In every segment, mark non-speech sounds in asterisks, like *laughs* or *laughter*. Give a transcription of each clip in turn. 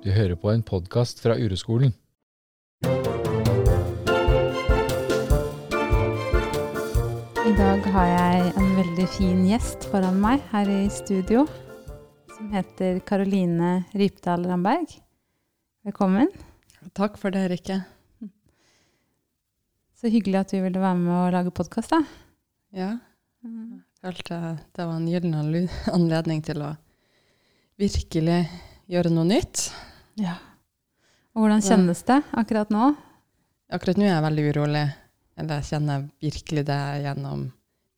Du hører på en podkast fra Ureskolen. I dag har jeg en veldig fin gjest foran meg her i studio, som heter Karoline Rypdal Ramberg. Velkommen. Takk for det, Rikke. Så hyggelig at du ville være med og lage podkast, da. Ja, følte det var en gyllen anledning til å virkelig gjøre noe nytt. Ja. Og hvordan kjennes det akkurat nå? Akkurat nå er jeg veldig urolig. Eller jeg kjenner virkelig det gjennom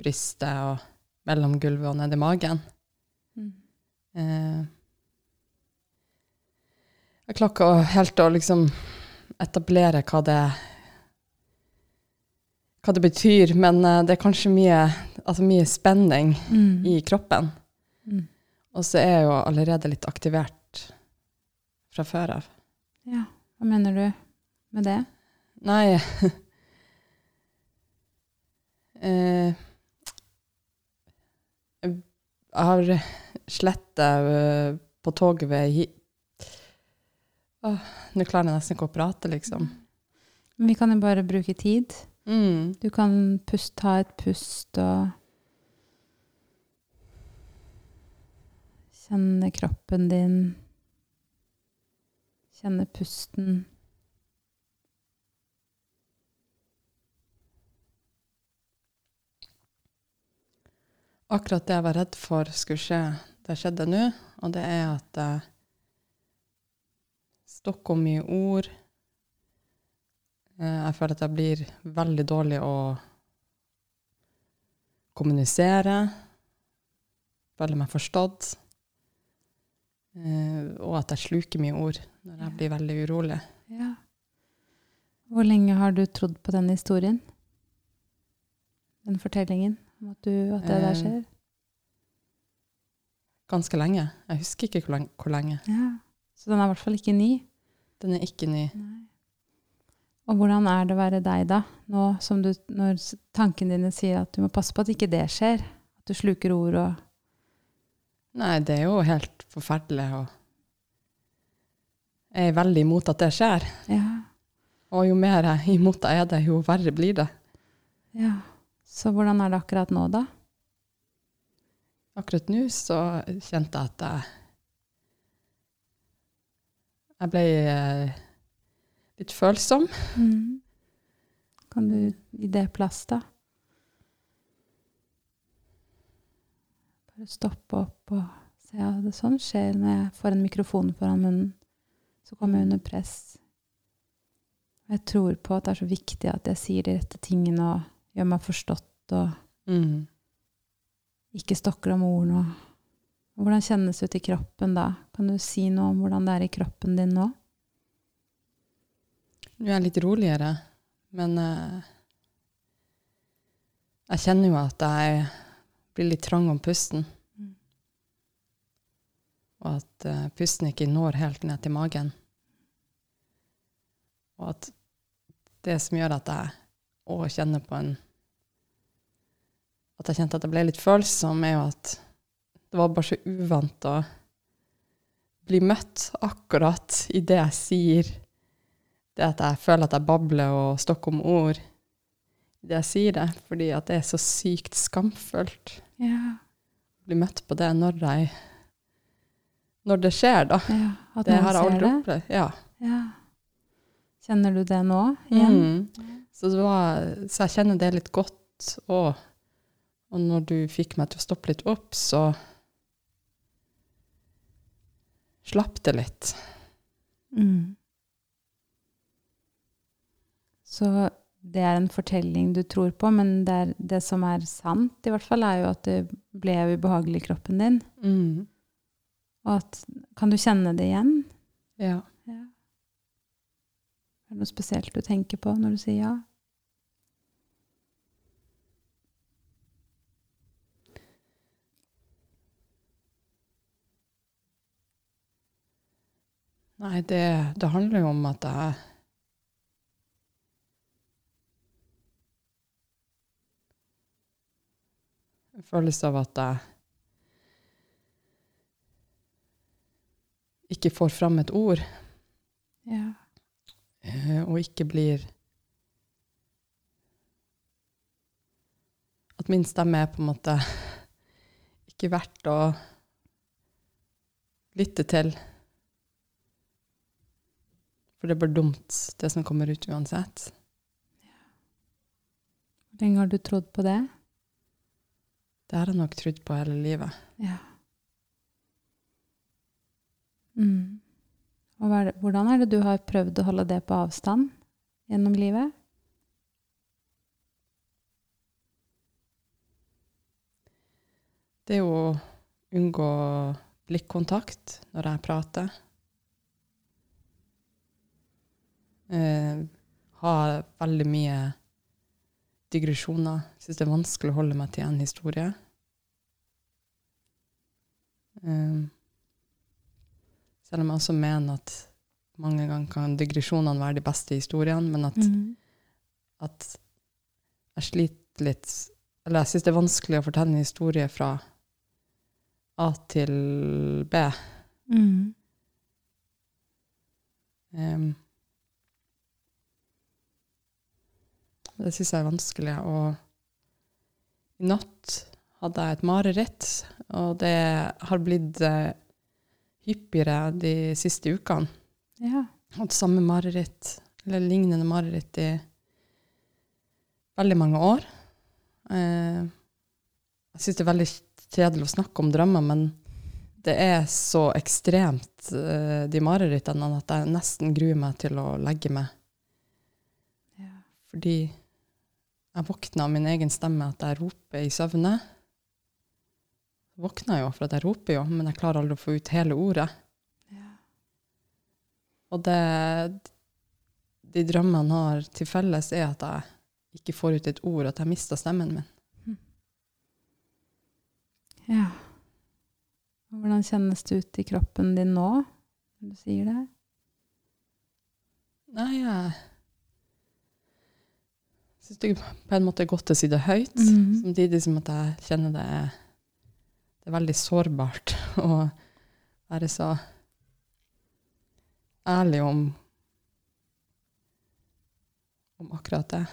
brystet og mellom gulvet og ned i magen. Eh, jeg klarer ikke helt å liksom etablere hva det hva det betyr, men eh, det er kanskje mye, altså mye spenning Mm. i kroppen. Mm. Og så er jeg jo allerede litt aktivert fra før av. Ja. Hva mener du med det? Nei *laughs* eh, Jeg har sletta eh, på toget ved hi... Åh, Nå klarer jeg nesten ikke å prate, liksom. Men vi kan jo bare bruke tid. Mm. Du kan pust, ta et pust og Kjenne kroppen din. Kjenne pusten. Akkurat det jeg var redd for skulle skje, det skjedde nå. Og det er at jeg stokker mye ord. Eh, Jeg føler at jeg blir veldig dårlig å kommunisere. Føler meg forstått. Eh, Og at jeg sluker mye ord når jeg blir veldig urolig. Ja. Hvor lenge har du trodd på denne historien? Den fortellingen om at, du, at det der Eh, skjer? Ganske lenge. Jeg husker ikke hvor lenge. Hvor lenge. Ja. Så den er i hvert fall ikke ny? Den er ikke ny. Nei. Og hvordan er det å være deg da, nå som du, når tankene dine sier at du må passe på at ikke det skjer? At du sluker ord og Nei, det er jo helt forferdelig. Og jeg er veldig imot at det skjer. Ja. Og jo mer jeg imot det er det, jo verre blir det. ja. Så hvordan er det akkurat nå, da? Akkurat nå så kjente jeg at jeg Jeg ble eh, litt følsom. Mm. Kan du gi det plass, da? Stoppe opp og se at det sånn skjer når jeg får en mikrofon foran munnen. Så kommer jeg under press. Jeg tror på at det er så viktig at jeg sier de rette tingene og gjør meg forstått og Mm. ikke stokker om ordene. Hvordan kjennes det ut i kroppen da? Kan du si noe om hvordan det er i kroppen din nå? Nå er jeg litt roligere, men uh, jeg kjenner jo at jeg blir litt trang om pusten. Og at uh, pusten ikke når helt ned til magen. Og at det som gjør at jeg òg kjenner på en At jeg kjente at jeg ble litt følsom, er jo at det var bare så uvant å bli møtt akkurat i det jeg sier. Det at jeg føler at jeg babler og stokker om ord jeg sier det, fordi at det er så sykt skamfullt Ja. bli møtt på det når jeg Når det skjer, da. ja at Det har jeg aldri det. opplevd. Ja. Ja. Kjenner du det nå igjen? Mm. Så, det var, så jeg kjenner det litt godt òg. Og når du fikk meg til å stoppe litt opp, så slapp det litt. Mm. Så det er en fortelling du tror på, men det, er, det som er sant, i hvert fall, er jo at det ble ubehagelig i kroppen din. Mm. Og at Kan du kjenne det igjen? Ja. Ja. Er det noe spesielt du tenker på når du sier ja? Nei, det, det handler jo om at jeg En følelse av at jeg ikke får fram et ord, Ja. eh, og ikke blir At min stemme er på en måte ikke verdt å lytte til. For det er bare dumt, det som kommer ut uansett. Hvor lenge har du trodd på det? Det har jeg nok trodd på hele livet. Ja. Mm. Og er det, hvordan er det du har prøvd å holde det på avstand gjennom livet? Det er jo å unngå blikkontakt når jeg prater. Eh, ha veldig mye digresjoner. Syns det er vanskelig å holde meg til en historie. Um, selv om jeg også mener at mange ganger kan digresjonene være de beste historiene, men at, Mm. at jeg sliter litt Eller jeg syns det er vanskelig å fortelle en historie fra A til B. Mm. Em, det syns jeg er vanskelig. Og i natt hadde jeg et mareritt, og det har blitt eh, hyppigere de siste ukene. Ja. Hatt samme mareritt, eller lignende mareritt, i veldig mange år. Eh, jeg syns det er veldig kjedelig å snakke om drømmer, men det er så ekstremt, eh, de marerittene, at jeg nesten gruer meg til å legge meg. ja. Fordi jeg våkner av min egen stemme, at jeg roper i søvne. Jeg våkner jo for at jeg roper jo, men jeg klarer aldri å få ut hele ordet. ja. Og det de drømmene har til felles, er at jeg ikke får ut et ord, at jeg mister stemmen min. Ja. Hvordan kjennes det ut i kroppen din nå, når du sier det? Nei, jeg syns det på en måte er godt å si det høyt, Mhm. samtidig som at jeg kjenner det er, det er veldig sårbart *laughs* å være så ærlig om, om akkurat det.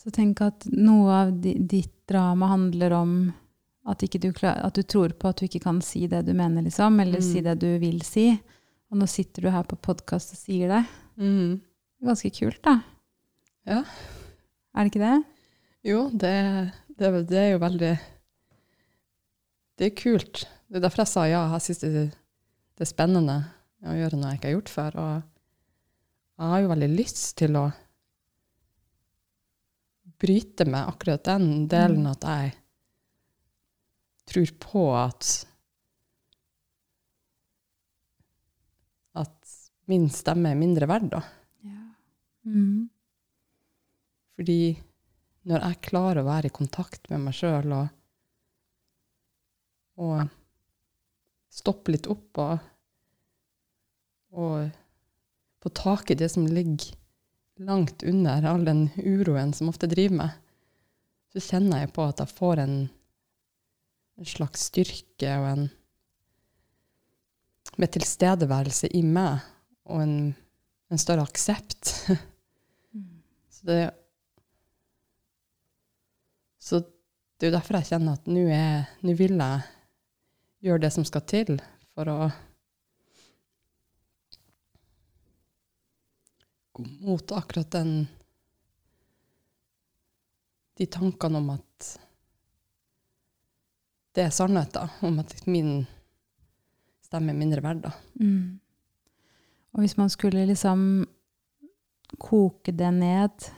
Så tenk at noe av ditt drama handler om at, du klar, at du tror på at du ikke kan si det du mener, liksom, eller Mm. si det du vil si. Og nå sitter du her på podkast og sier det. Mhm. Ganske kult, da. Ja. Er det ikke det? Jo, det, det, det er jo veldig Det er kult. Det er derfor jeg sa ja. Jeg syns det, det er spennende å gjøre noe jeg ikke har gjort før. Og jeg har jo veldig lyst til å bryte med akkurat den delen Mm. at jeg tror på at at min stemme er mindre verd, da. Mhm. Fordi når jeg klarer å være i kontakt med meg sjøl og, og stoppe litt opp og, og få tak i det som ligger langt under all den uroen som ofte driver meg, så kjenner jeg på at jeg får en, en slags styrke og en med tilstedeværelse i meg og en, en større aksept. *laughs* Så det Så det er jo derfor jeg kjenner at nå er- nå vil jeg gjøre det som skal til for å gå mot akkurat den De tankene om at det er sannheten, om at min stemme er mindre verd. Mm. Og hvis man skulle liksom koke det ned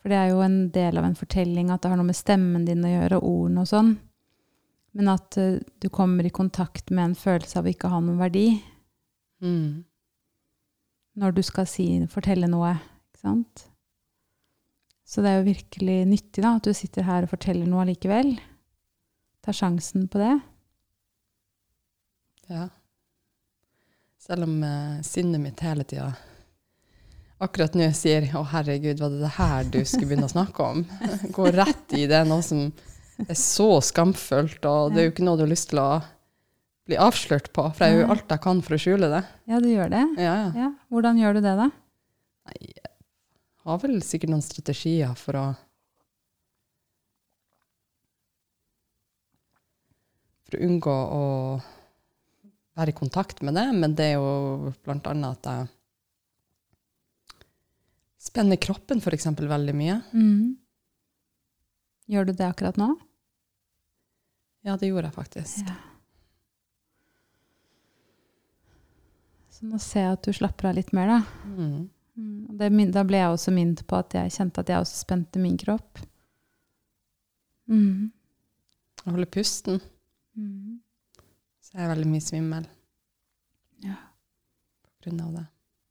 For det er jo en del av en fortelling at det har noe med stemmen din å gjøre, og ordene og sånn. Men at uh, du kommer i kontakt med en følelse av å ikke ha noen verdi Mm. når du skal si, fortelle noe. Ikke sant? Så det er jo virkelig nyttig da, at du sitter her og forteller noe allikevel. Ta sjansen på det. Ja. Selv om uh, sinnet mitt hele tida akkurat nå sier 'Å, herregud, var det det her du skulle begynne å snakke om?' *laughs* Gå rett i det, noe som er så skamfullt, og det er jo ikke noe du har lyst til å bli avslørt på, for jeg gjør jo alt jeg kan for å skjule det. Ja, du gjør det? Ja, ja. Ja. Hvordan gjør du det, da? Nei, jeg har vel sikkert noen strategier for å For å unngå å være i kontakt med det, men det er jo blant annet at jeg spenner kroppen eksempel veldig mye. Mm. Gjør du det akkurat nå? Ja, det gjorde jeg faktisk. Ja. Så nå ser jeg at du slapper av litt mer, da. Mm. Mm, det, da ble jeg også minnet på at jeg kjente at jeg også spente min kropp. Mm. Jeg holder pusten, Mm. så jeg er veldig mye svimmel Ja. på grunn av det.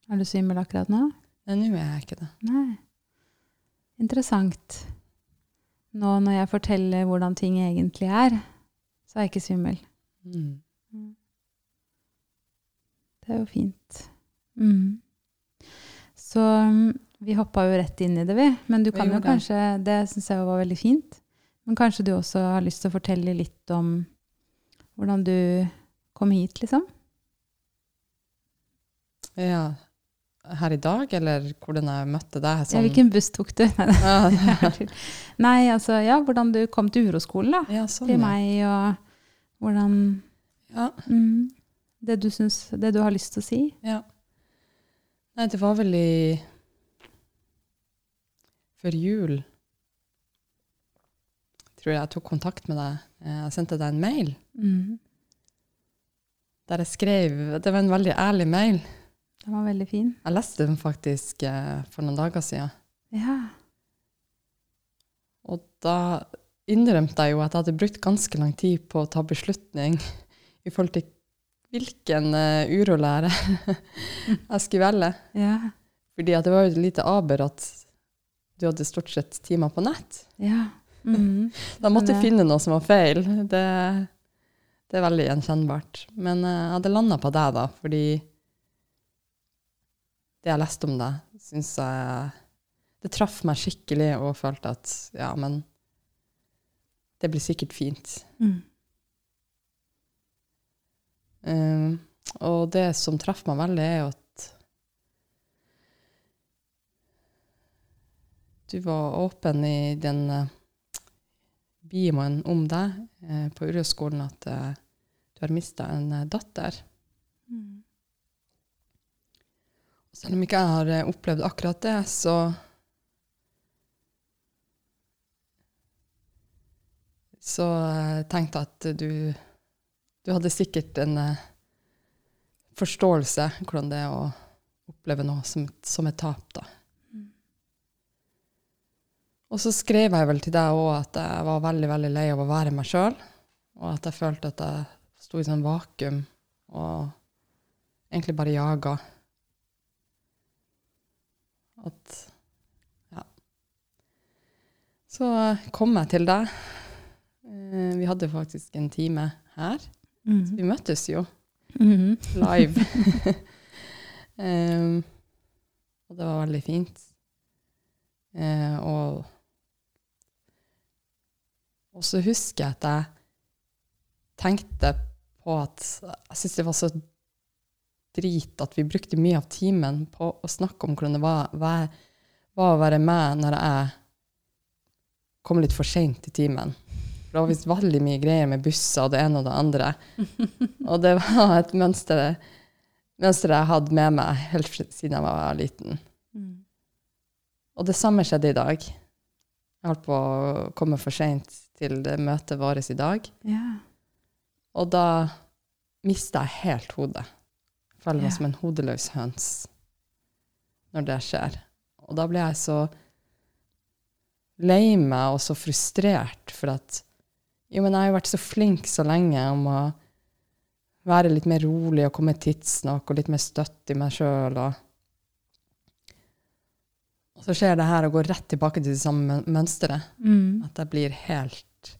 Er du svimmel akkurat nå? Nå er jeg ikke det. Nei. Interessant. Nå når jeg forteller hvordan ting egentlig er, så er jeg ikke svimmel. Mm. Det er jo fint. Mm. Så mm, vi hoppa jo rett inn i det, vi. Men du kan jo kanskje Det syns jeg var veldig fint. Men kanskje du også har lyst til å fortelle litt om hvordan du kom hit, liksom? Ja, her i dag, eller hvordan jeg møtte deg? Ja, Sånn. hvilken buss tok du? *laughs* Nei, altså, ja, hvordan du kom til uroskolen, da. ja, sånn, Til meg, og hvordan Ja, mm, det, du syns, det du har lyst til å si. ja. Nei, det var vel i Før jul tror jeg jeg tok kontakt med deg. Eh, Jeg sendte deg en mail Mm. der jeg skrev Det var en veldig ærlig mail. Den var veldig fin. Jeg leste den faktisk eh, for noen dager siden. Ja. Og da innrømte jeg jo at jeg hadde brukt ganske lang tid på å ta beslutning *laughs* i forhold til hvilken uh, urolære *laughs* jeg skulle velge. Ja. Fordi at det var jo et lite aber at du hadde stort sett timer på nett. ja. Mm. *laughs* Da måtte jeg finne noe som var feil. Det, det er veldig gjenkjennbart. Men uh, jeg hadde landa på deg, da, fordi det jeg leste om deg, syns jeg Det traff meg skikkelig, og følte at ja, men det blir sikkert fint. Mm. Um, og det som traff meg veldig, er jo at du var åpen i den uh, bioen om deg uh, på Uroskolen at uh, du har mista en datter. Mm. Selv om ikke jeg har eh, opplevd akkurat det, så Så jeg tenkte at du Du hadde sikkert en eh, forståelse hvordan det er å oppleve noe som, som et tap, da. Mm. Og så skrev jeg vel til deg òg at jeg var veldig veldig lei av å være meg sjøl, og at jeg følte at jeg sto i sånn vakuum og egentlig bare jaga. At Ja. Så kom jeg til deg. Eh, Vi hadde faktisk en time her. Mm. Vi møttes jo Mm. live. *laughs* *laughs* um, og det var veldig fint. Uh, og, og så husker jeg at jeg tenkte på at jeg syntes det var så drit at vi brukte mye av timen på å snakke om hvordan det var, var, var å være med når jeg kom litt for seint til timen. For det var visst veldig mye greier med busser og det ene og det andre. *laughs* Og det var et mønster, mønster jeg hadde med meg helt siden jeg var liten. Mm. Og det samme skjedde i dag. Jeg holdt på å komme for seint til det møtet vårt i dag. Ja. Og da mista jeg helt hodet. Føler meg Ja. som en hodeløs høns når det skjer. Og da blir jeg så lei meg og så frustrert for at Jo, men jeg har jo vært så flink så lenge om å være litt mer rolig og komme tidsnok og litt mer støtt i meg sjøl. Og, og så skjer det her og går rett tilbake til det samme mø- mønsteret. Mm. At jeg blir helt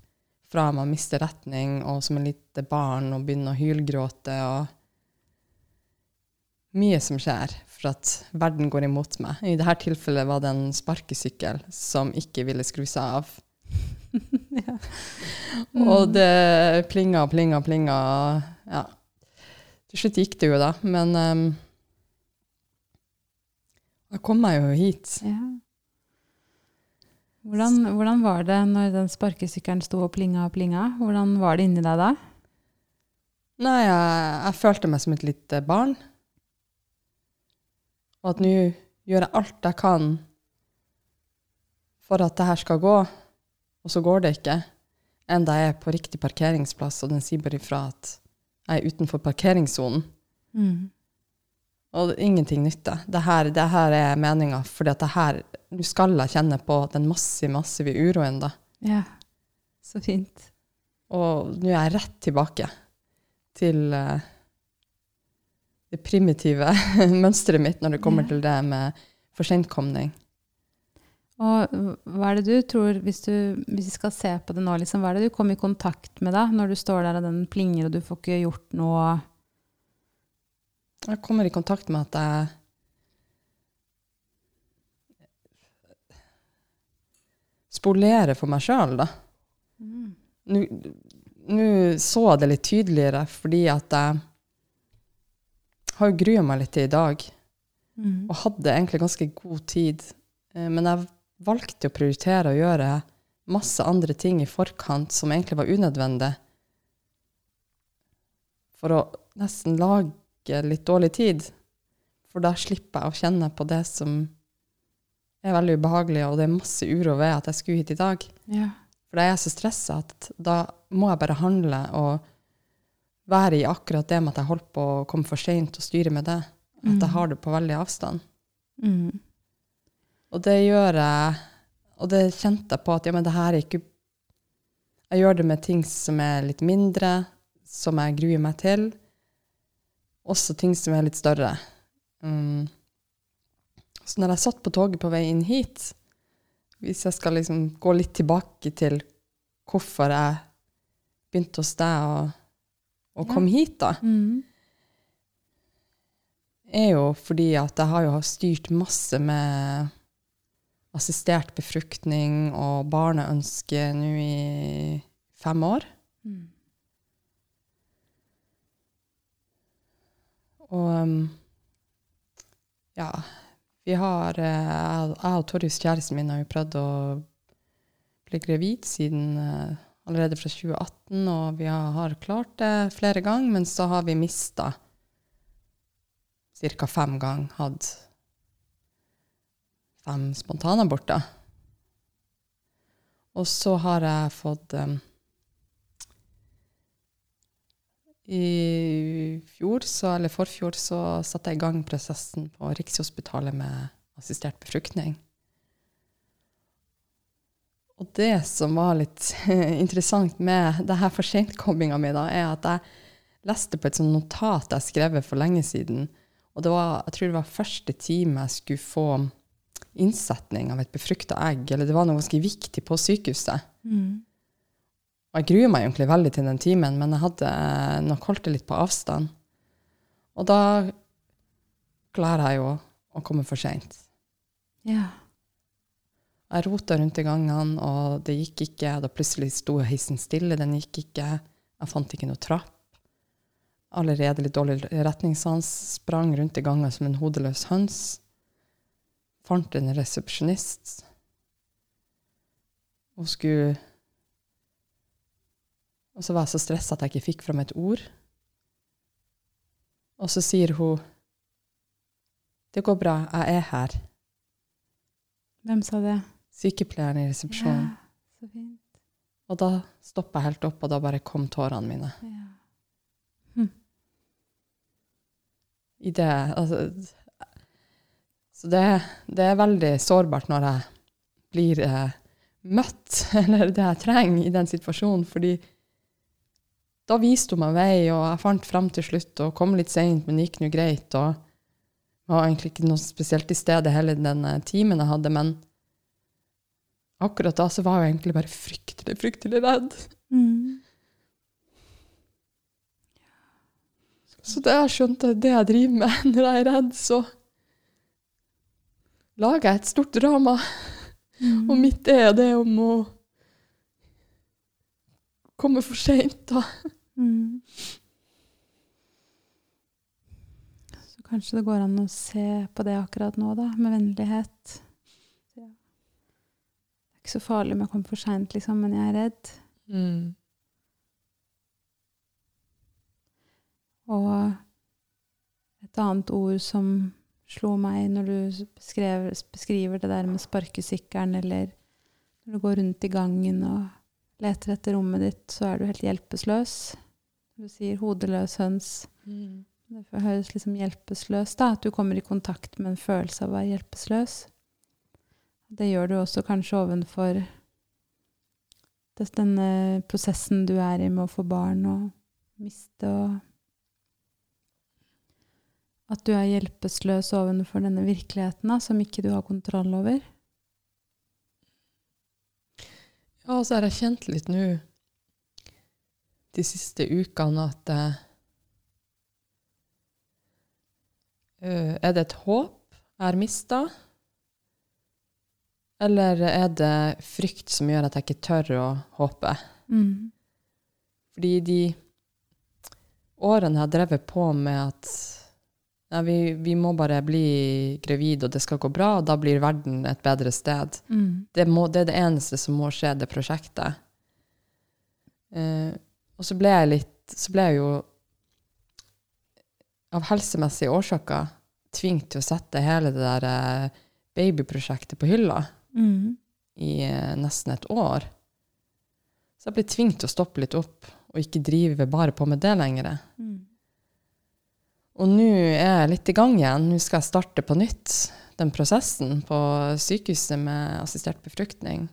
fra meg mister retning, og som et lite barn og begynner å hylgråte. og Mye som skjer for at verden går imot meg. I dette tilfellet var det en sparkesykkel som ikke ville skru seg av. *laughs* ja. Og det plinga og plinga og plinga. ja. Til slutt gikk det jo, da. Men um, da kom jeg jo hit. Ja. Hvordan, hvordan var det når den sparkesykkelen sto og plinga og plinga? Hvordan var det inni deg da? Nei, jeg, jeg følte meg som et lite barn. Og at nå gjør jeg alt jeg kan for at det her skal gå, og så går det ikke. Enda jeg er på riktig parkeringsplass, og den sier bare ifra at jeg er utenfor parkeringssonen. Mm. Og ingenting nytter. Det her, det her er meninga, at Nå skal jeg kjenne på den massive, massive uroen, da. Ja, så fint. Og nå er jeg rett tilbake til eh, det primitive *laughs* mønsteret mitt når det kommer Ja. til det med forsentkomning. Og hva er det du tror, hvis, du, hvis vi skal se på det nå, liksom, hva er det du kom i kontakt med da, når du står der og den plinger og du får ikke gjort noe? Jeg kommer i kontakt med at jeg spolerer for meg sjøl, da. Mm. nå så jeg det litt tydeligere, fordi at jeg har jo grua meg litt til i dag, Mm. og hadde egentlig ganske god tid. Eh, Men jeg valgte å prioritere å gjøre masse andre ting i forkant som egentlig var unødvendig, for å nesten lage litt dårlig tid. For da slipper jeg å kjenne på det som er veldig ubehagelig, og det er masse uro ved at jeg skulle hit i dag. Ja. For da er jeg så stressa at da må jeg bare handle og være i akkurat det med at jeg holder på å komme for seint og styre med det. At Mm. jeg har det på veldig avstand. Mm. Og det gjør jeg Og det kjente jeg på at ja, men det her er ikke Jeg gjør det med ting som er litt mindre, som jeg gruer meg til. Også ting som er litt større. Mm. Så når jeg satt på toget på vei inn hit, hvis jeg skal liksom gå litt tilbake til hvorfor jeg begynte hos deg og, og Ja. hit, da, Mm. er jo fordi at jeg har jo styrt masse med assistert befruktning og barneønske nå i fem år. Mm. Og um, ja, vi har eh, Jeg jeg og Torjus, kjæresten min, har jo prøvd å bli gravid siden eh, allerede fra 2018, og vi har, klart det flere ganger, men så har vi mista ca. fem ganger. Hatt fem spontanaborter. Og så har jeg fått um, I fjor, så, eller forfjor, så satte jeg i gang prosessen på Rikshospitalet med assistert befruktning. Og det som var litt *laughs* interessant med det her forsentkomminga mi, da, er at jeg leste på et sånt notat jeg skrev for lenge siden. Og det var, jeg tror det var første time jeg skulle få innsetning av et befrukta egg. Eller det var noe ganske viktig på sykehuset. Mm. Og jeg gruer meg egentlig veldig til den timen, men jeg hadde eh, nok holdt det litt på avstand. Og da klarer jeg jo å komme for seint. Ja. Jeg rota rundt i gangene, og det gikk ikke. Da plutselig sto heisen stille, den gikk ikke. Jeg fant ikke noe trapp. Allerede litt dårlig retningssans. Sprang rundt i gangen som en hodeløs høns. Fant en resepsjonist. Og skulle Og så var jeg så stressa at jeg ikke fikk fram et ord. Og så sier hun Det går bra, jeg er her. Hvem sa det? Sykepleieren i resepsjonen. Ja, så fint. Og da stoppa jeg helt opp, og da bare kom tårene mine. Ja. I det altså, Så det, det er veldig sårbart når jeg blir eh, møtt, *laughs* eller det jeg trenger i den situasjonen, fordi da viste hun meg vei, og jeg fant frem til slutt, og kom litt seint, men det gikk nå greit. og var egentlig ikke noe spesielt til stede hele den eh, timen jeg hadde, men akkurat da så var jeg egentlig bare fryktelig, fryktelig redd. Mm. Så da jeg skjønte, det jeg driver med *laughs* når jeg er redd, så lager jeg et stort drama. Mm. Og mitt er det om å komme for seint, da. Mm. kanskje det går an å se på det akkurat nå, da, med vennlighet. Ikke så farlig om jeg kommer for seint, liksom, men jeg er redd. Mm. Og et annet ord som slo meg når du beskrev, beskriver det der med sparkesykkelen, eller når du går rundt i gangen og leter etter rommet ditt, så er du helt hjelpeløs. Du sier 'hodeløs høns'. Mm. Det høres liksom hjelpeløst da, at du kommer i kontakt med en følelse av å være hjelpeløs. Det gjør du også kanskje ovenfor denne prosessen du er i med å få barn og miste og At du er hjelpeløs ovenfor denne virkeligheten som ikke du har kontroll over. Ja, og så har jeg kjent litt nå de siste ukene at eh, eh, Er det et håp jeg har mista? Eller er det frykt som gjør at jeg ikke tør å håpe? Mm. Fordi de årene jeg har drevet på med at ja, vi, vi må bare bli gravid, og det skal gå bra, og da blir verden et bedre sted Mm. det, må, det er det eneste som må skje, det prosjektet. Eh, og så ble jeg litt Så ble jeg jo av helsemessige årsaker tvunget til å sette hele det der eh, babyprosjektet på hylla Mm. i eh, nesten et år. Så jeg ble tvunget til å stoppe litt opp og ikke drive bare på med det lenger. Mm. Og nå er jeg litt i gang igjen. Nå skal jeg starte på nytt den prosessen på sykehuset med assistert befruktning.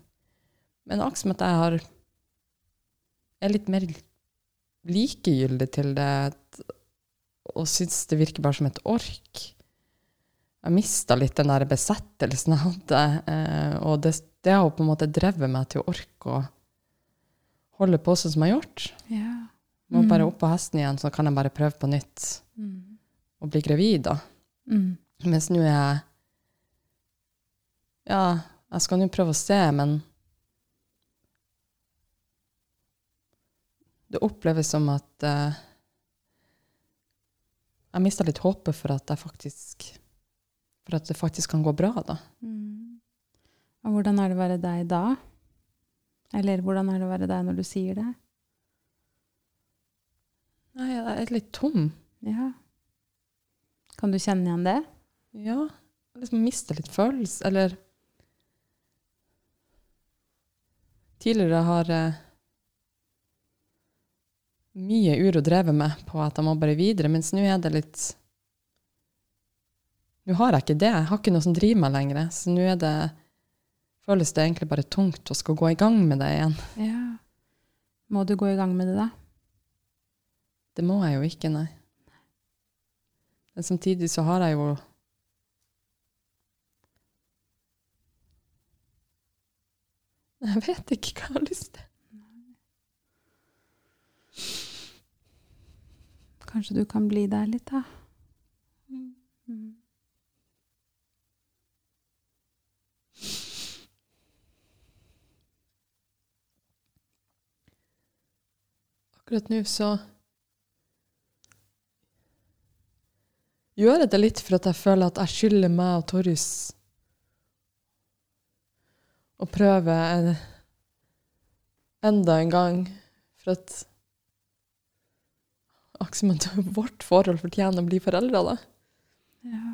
Men akkurat som at jeg har er litt mer likegyldig til det og syns det virker bare som et ork. Jeg mista litt den der besettelsen jeg hadde, eh, og det, det har på en måte drevet meg til å orke å holde på sånn som jeg har gjort. Ja. Må Mm. bare opp på hesten igjen, så kan jeg bare prøve på nytt Mm. og bli gravid, da. Mm. Mens nå er jeg Ja, jeg skal nå prøve å se, men Det oppleves som at uh, Jeg mista litt håpet for at jeg faktisk For at det faktisk kan gå bra, da. Mm. Og hvordan er det å være deg da? Eller hvordan er det å være deg når du sier det? Nei, jeg er litt tom. Ja. Kan du kjenne igjen det? Ja. Jeg liksom mister litt følelse, eller Tidligere har eh, mye uro drevet med på at jeg må bare videre, mens nå er det litt Nå har jeg ikke det. Jeg har ikke noe som driver meg lenger. Så nå er det føles det egentlig bare tungt å skal gå i gang med det igjen. Ja. Må du gå i gang med det, da? Det må jeg jo ikke, nei. Men samtidig så har jeg jo Jeg vet ikke hva jeg har lyst til. Kanskje du kan bli der litt, da? Mm. Akkurat nå så gjør jeg det litt for at jeg føler at jeg skylder meg og Torjus å prøve en, enda en gang. For at Aksel, som vårt forhold fortjener å bli foreldre, da. Ja.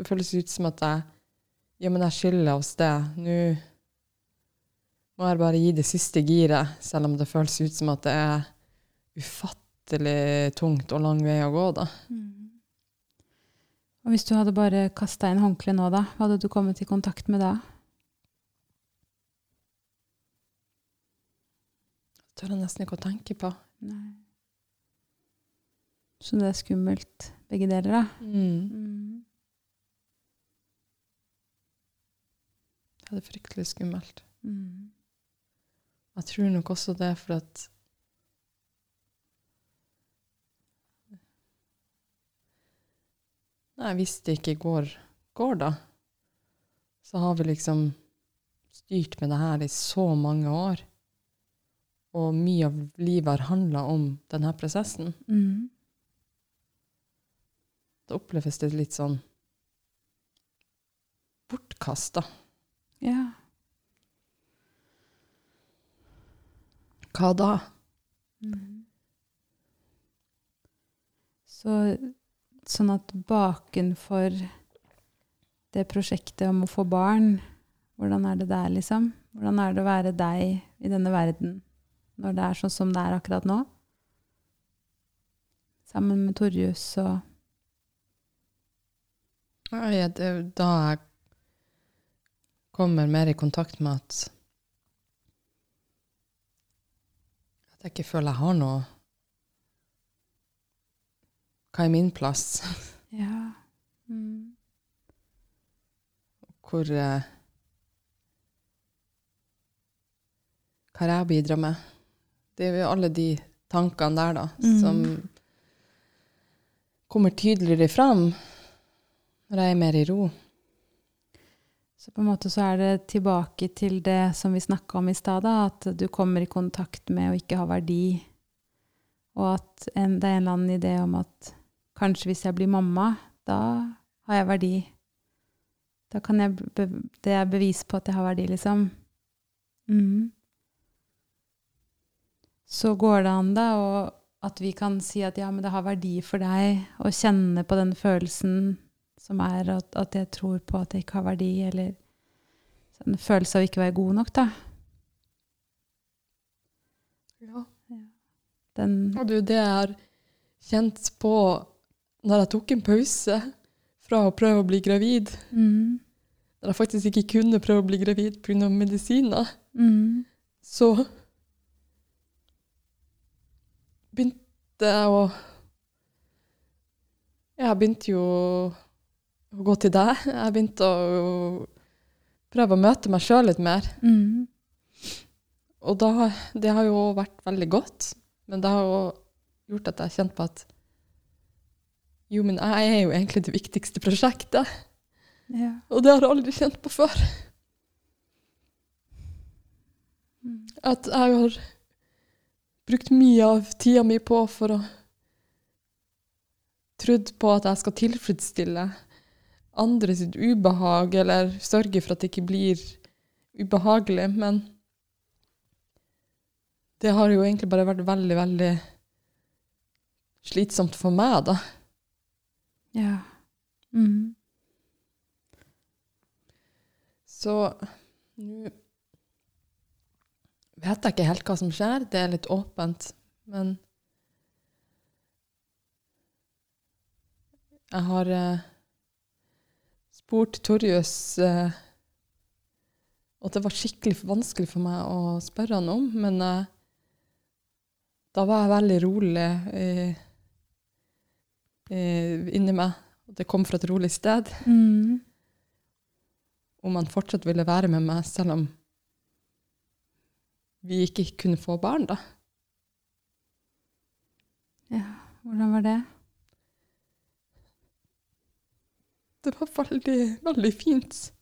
Det føles ut som at jeg Ja, men jeg skylder oss det. Nå må jeg bare gi det siste giret, selv om det føles ut som at det er ufattelig tungt og lang vei å gå, da. Mm. Og hvis du hadde bare kasta inn håndkleet nå, da? Hva hadde du kommet i kontakt med da? Det tør jeg nesten ikke å tenke på. Nei. Så det er skummelt, begge deler, da? Mm. Mm. Det er fryktelig skummelt. Mm. Jeg tror nok også det er for at Nei, hvis det ikke går, går da, så har vi liksom styrt med det her i så mange år. og mye av livet har handla om denne prosessen, Mm. da oppleves det litt sånn bortkasta. Ja. Hva da? Mm. Så sånn at bakenfor det prosjektet om å få barn, hvordan er det der, liksom? Hvordan er det å være deg i denne verden når det er sånn som det er akkurat nå? Sammen med Torjus og ja, det er da jeg kommer mer i kontakt med at At jeg ikke føler jeg har noe Hva er min plass? *laughs* Ja. Mm. Hvor eh, Hva har jeg å bidra med? Det er jo alle de tankene der, da, Mm. som kommer tydeligere fram når jeg er mer i ro. Så på en måte så er det tilbake til det som vi snakka om i stad, at du kommer i kontakt med å ikke ha verdi. Og at en, det er en eller annen idé om at kanskje hvis jeg blir mamma, da har jeg verdi. Da kan jeg Det er bevis på at jeg har verdi, liksom. Mm. Så går det an, da, og at vi kan si at ja, men det har verdi for deg å kjenne på den følelsen som er at, at jeg tror på at jeg ikke har verdi, eller en følelse av ikke å være god nok, da. Ja. Den Og det er det har kjent på når jeg tok en pause fra å prøve å bli gravid. mm, Når jeg faktisk ikke kunne prøve å bli gravid pga. medisiner. mm, Så begynte jeg å Jeg begynte jo å gå til deg. Jeg begynte å prøve å møte meg sjøl litt mer. mm, Og da, det har jo vært veldig godt, men det har jo gjort at jeg har kjent på at jo, men jeg er jo egentlig det viktigste prosjektet. ja. Og det har jeg aldri kjent på før. Mm, At jeg har brukt mye av tida mi på for å Trodd på at jeg skal tilfredsstille andre sitt ubehag, eller sørge for at det ikke blir ubehagelig, men det har jo egentlig bare vært veldig, veldig slitsomt for meg, da. ja. Mm, Så nå vet jeg ikke helt hva som skjer. Det er litt åpent. Men jeg har eh, spurt Torjus eh, Og det var skikkelig vanskelig for meg å spørre han om, men eh, da var jeg veldig rolig eh, eh, inni meg. Og det kom fra et rolig sted mm, om han fortsatt ville være med meg, selv om vi ikke kunne få barn, da. ja. Hvordan var det? Det var veldig, veldig fint,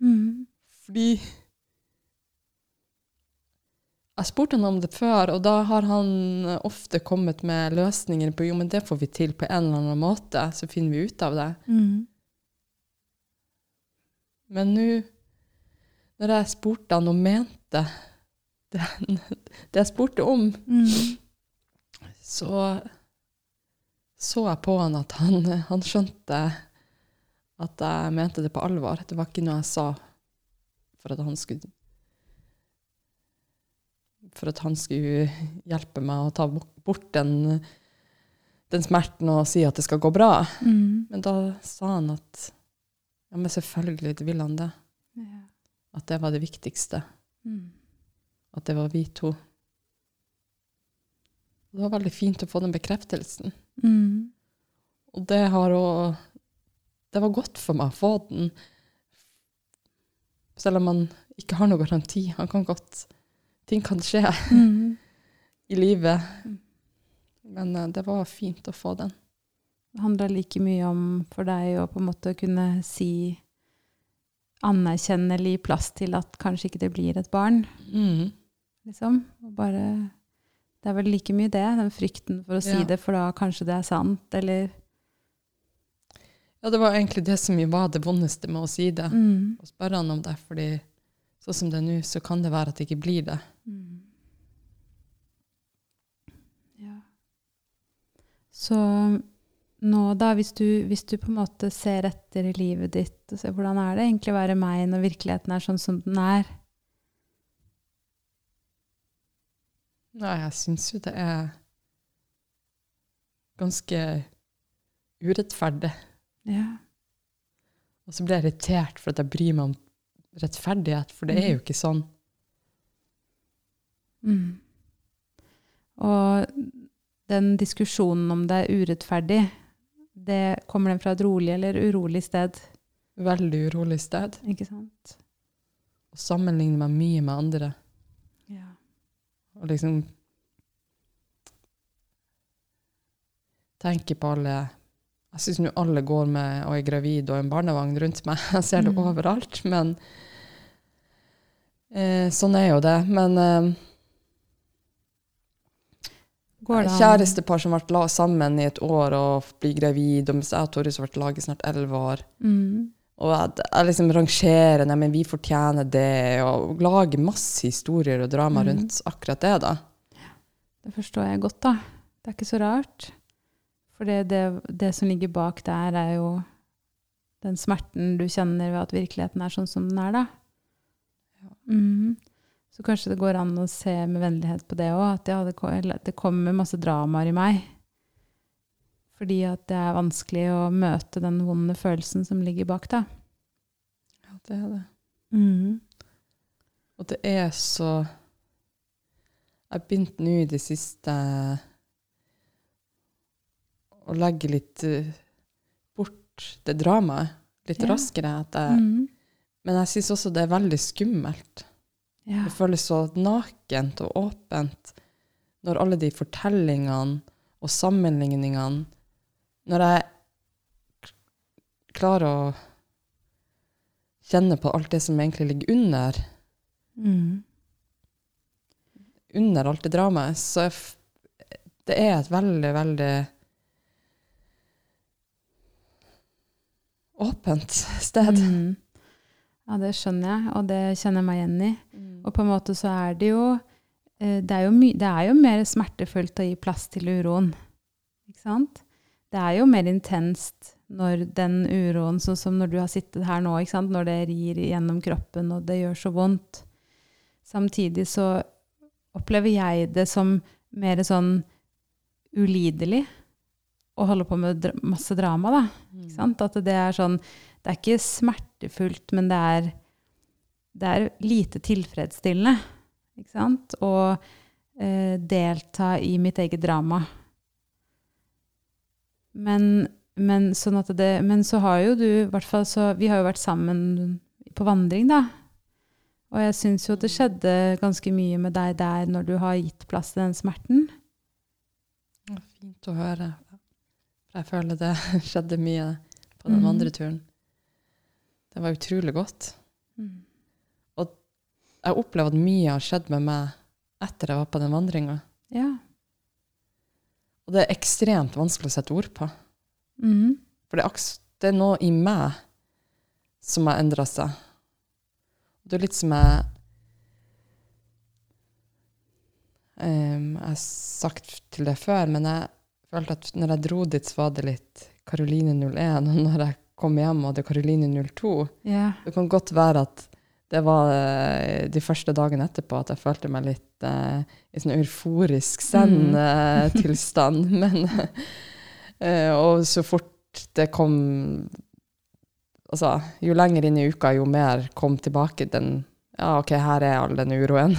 Mm, fordi jeg spurte han om det før, og da har han ofte kommet med løsninger på jo, men det får vi til på en eller annen måte, så finner vi ut av det. mm, Men nå, når jeg spurte han og mente *laughs* det, det jeg spurte om, mm, så så jeg på han at han, han skjønte at jeg mente det på alvor. Det var ikke noe jeg sa for at han skulle For at han skulle hjelpe meg å ta bort den, den smerten og si at det skal gå bra. mm, Men da sa han at ja, men selvfølgelig vil han det. ja. At det var det viktigste. Mm, At det var vi to. Det var veldig fint å få den bekreftelsen. mm, Og det har òg Det var godt for meg å få den. Selv om man ikke har noen garanti. Han kan godt Ting kan skje mm. *laughs* i livet. Men uh, det var fint å få den. Det handla like mye om for deg å på en måte kunne si anerkjennelig plass til at kanskje ikke det blir et barn, Mm. liksom. Og bare Det er vel like mye det, den frykten for å si Ja. det, for da kanskje det er sant, eller Ja, det var egentlig det som var det vondeste med å si det. mm. Å spørre han om det, fordi sånn som det er nå, så kan det være at det ikke blir det. Mm. Ja. Så nå da, hvis du, hvis du på en måte ser etter i livet ditt og ser hvordan er det egentlig å være meg når virkeligheten er sånn som den er? Nei, jeg syns jo det er ganske urettferdig. Ja. Og så blir jeg irritert for at jeg bryr meg om rettferdighet, for det er jo ikke sånn. Mm. Og den diskusjonen om det er urettferdig, det kommer den fra et rolig eller urolig sted, Veldig urolig sted. ikke sant? Og sammenligner meg mye med andre. Ja. Og liksom tenker på alle Jeg syns nå alle går med og er gravid og en barnevogn rundt meg. Jeg ser det Mm. overalt. Men eh, sånn er jo det. Men eh, Går det an- kjærestepar som vært sammen i et år og blir gravid, og mens jeg og Torjus har vært laget snart elleve år Mm. Og jeg, jeg liksom rangerer Nei, men vi fortjener det, og lager masse historier og drama mm. rundt akkurat det, da. Det forstår jeg godt, da. Det er ikke så rart. For det, det, det som ligger bak der, er jo den smerten du kjenner ved at virkeligheten er sånn som den er, da. Ja. Mhm. Så kanskje det går an å se med vennlighet på det òg, at ja, det, det kommer masse dramaer i meg. Fordi at det er vanskelig å møte den vonde følelsen som ligger bak, da. Ja, det er det. Mhm. Og det er så Jeg har begynt nå i det siste å legge litt uh, bort det dramaet. Litt Ja. raskere. At jeg, mm. Men jeg syns også det er veldig skummelt. Ja. Det føles så nakent og åpent når alle de fortellingene og sammenligningene Når jeg klarer å kjenne på alt det som egentlig ligger under, mm. under alt det dramaet, så det er et veldig, veldig åpent sted. Mm. Ja, det skjønner jeg, og det kjenner jeg meg igjen i. Og på en måte så er det jo eh, det er jo, det er jo mer smertefullt å gi plass til uroen. Ikke sant? Det er jo mer intenst når den uroen, sånn som når du har sittet her nå, ikke sant? når det rir gjennom kroppen og det gjør så vondt. Samtidig så opplever jeg det som mer sånn ulidelig å holde på med dra masse drama, da. Ikke sant? At det er sånn Det er ikke smertefullt, men det er, det er lite tilfredsstillende. Ikke sant? Å eh, delta i mitt eget drama. Men, men, sånn det, men så har jo du i hvert fall så Vi har jo vært sammen på vandring, da. Og jeg syns jo det skjedde ganske mye med deg der når du har gitt plass til den smerten. Fint å høre. Jeg føler det *laughs* skjedde mye på den mm. vandreturen. Det var utrolig godt. Og Jeg opplever at mye har skjedd med meg etter jeg var på den vandringa. Ja. Og det er ekstremt vanskelig å sette ord på. Mm. For det er, det er noe i meg som har endra seg. Det er litt som jeg um, Jeg har sagt til deg før, men jeg følte at når jeg dro dit, så var det litt Karoline 01. Og når jeg kom hjem og hadde Karoline 02 Yeah. Det kan godt være at det var eh, de første dagene etterpå at jeg følte meg litt uh, i sånn euforisk zen-tilstand. *laughs* Men uh, Og så fort det kom Altså, jo lenger inn i uka, jo mer kom tilbake den Ja, OK, her er all den uroen.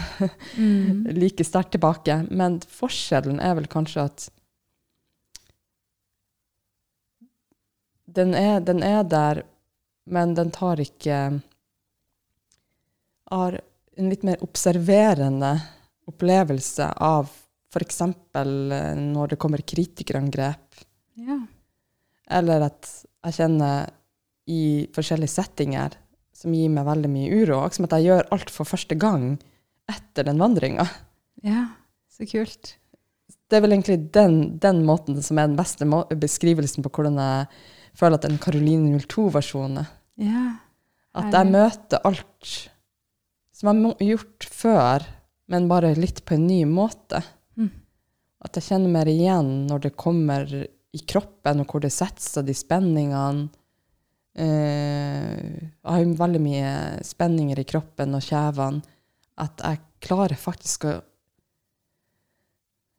Mm. *laughs* Like sterkt tilbake. Men forskjellen er vel kanskje at den er, den er der, men den tar ikke Har en litt mer observerende opplevelse av f.eks. når det kommer kritikerangrep, ja. eller at jeg kjenner i forskjellige settinger som gir meg veldig mye uro. Som at jeg gjør alt for første gang etter den vandringa. Ja, så kult. det er vel egentlig den, den måten som er den beste beskrivelsen på hvordan jeg føler at den Karoline 02-versjonen er. Ja. At jeg møter alt som jeg har gjort før, men bare litt på en ny måte. Mm. At jeg kjenner mer igjen når det kommer i kroppen, og hvor det setter seg, de spenningene. Uh, jeg har veldig mye spenninger i kroppen og kjevene. At jeg klarer faktisk å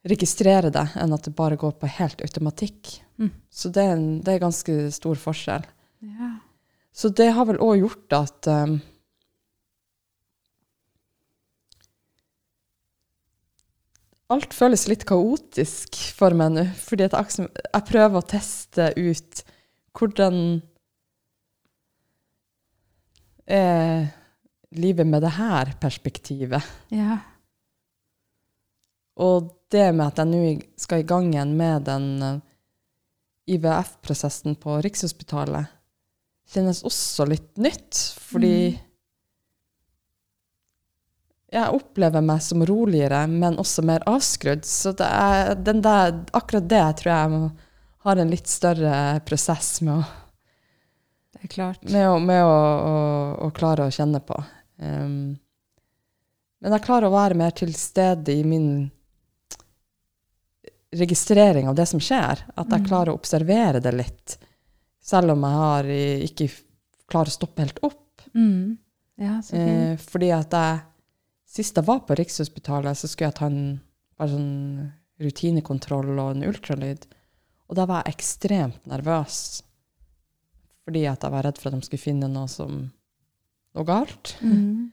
registrere det, enn at det bare går på helt automatikk. Mm. Så det er, en, det er ganske stor forskjell. ja. Så det har vel òg gjort at um, Alt føles litt kaotisk for meg nå, fordi jeg, jeg prøver å teste ut hvordan er livet med det her perspektivet. ja. Og det med at jeg nå skal i gang igjen med den eh, IVF-prosessen på Rikshospitalet, kjennes også litt nytt, fordi Mm. jeg opplever meg som roligere, men også mer avskrudd. Så det er den der, akkurat det tror jeg må, har en litt større prosess med å, Det klart. med å, med å, å klare å kjenne på. Um, men jeg klarer å være mer til stede i min registrering av det som skjer. At jeg Mm. klarer å observere det litt, selv om jeg har ikke klarer å stoppe helt opp. Mm. Ja, så. Eh, fordi at jeg Sist jeg var på Rikshospitalet, så skulle jeg ta en sånn rutinekontroll og en ultralyd. Og da var jeg ekstremt nervøs. Fordi at jeg var redd for at de skulle finne noe som noe galt. Mm.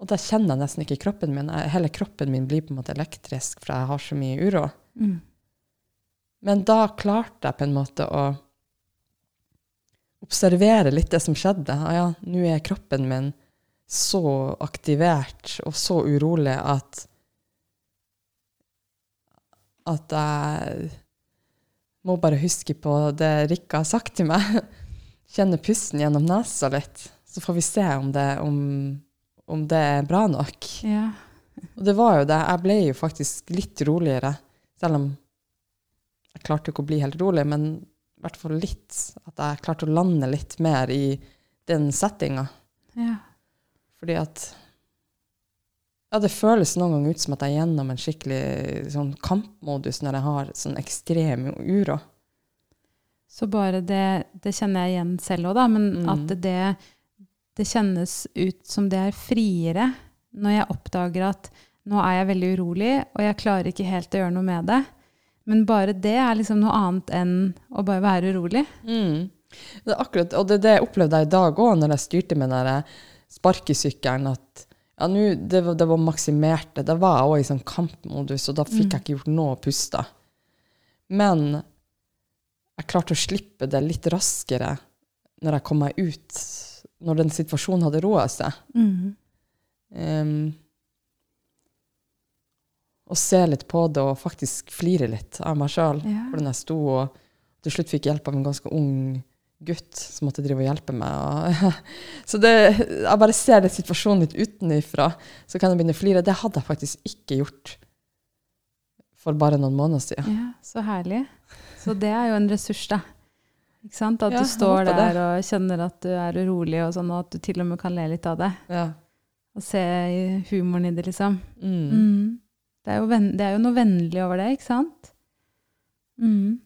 Og da kjenner jeg nesten ikke kroppen min. Jeg- Hele kroppen min blir på en måte elektrisk, for jeg har så mye uro. Mm. Men da klarte jeg på en måte å observere litt det som skjedde. Ah, ja, nå er kroppen min så aktivert og så urolig at at jeg må bare huske på det Rikka har sagt til meg. *laughs* Kjenne pusten gjennom nesa litt. Så får vi se om det, om, om det er bra nok. Ja. Og det var jo det. Jeg ble jo faktisk litt roligere, selv om jeg klarte ikke å bli helt rolig, men i hvert fall litt. At jeg klarte å lande litt mer i den settinga. ja. Fordi at Ja, det føles noen ganger ut som at jeg er gjennom en skikkelig sånn kampmodus når jeg har sånn ekstrem uro. Så bare det Det kjenner jeg igjen selv òg, da, men Mm. at det, det kjennes ut som det er friere når jeg oppdager at nå er jeg veldig urolig, og jeg klarer ikke helt å gjøre noe med det. Men bare det er liksom noe annet enn å bare være urolig. Mm. Det er akkurat, og det er det jeg opplevde i dag òg, når jeg styrte med den sparkesykkelen, at ja, nu, det, var- det var maksimert. Da var jeg òg i sånn kampmodus, og da fikk Mm. jeg ikke gjort noe å puste. Men jeg klarte å slippe det litt raskere når jeg kom meg ut, når den situasjonen hadde roa seg. Mm. Um, og se litt på det og faktisk flire litt av meg sjøl. Ja. Hvordan jeg sto og til slutt fikk hjelp av en ganske ung gutt som måtte drive og hjelpe meg. Og *laughs* så det, jeg bare ser det situasjonen litt utenifra, så kan jeg begynne å flire. Det hadde jeg faktisk ikke gjort for bare noen måneder siden. Ja, så herlig. Så det er jo en ressurs, da. Ikke sant? At Ja, du står der der og kjenner at du er urolig, og sånn, og at du til og med kan le litt av det. Ja. Og se humoren i det, liksom. Mm. Mm. Det, er jo venn, det er jo noe vennlig over det, ikke sant? Mm.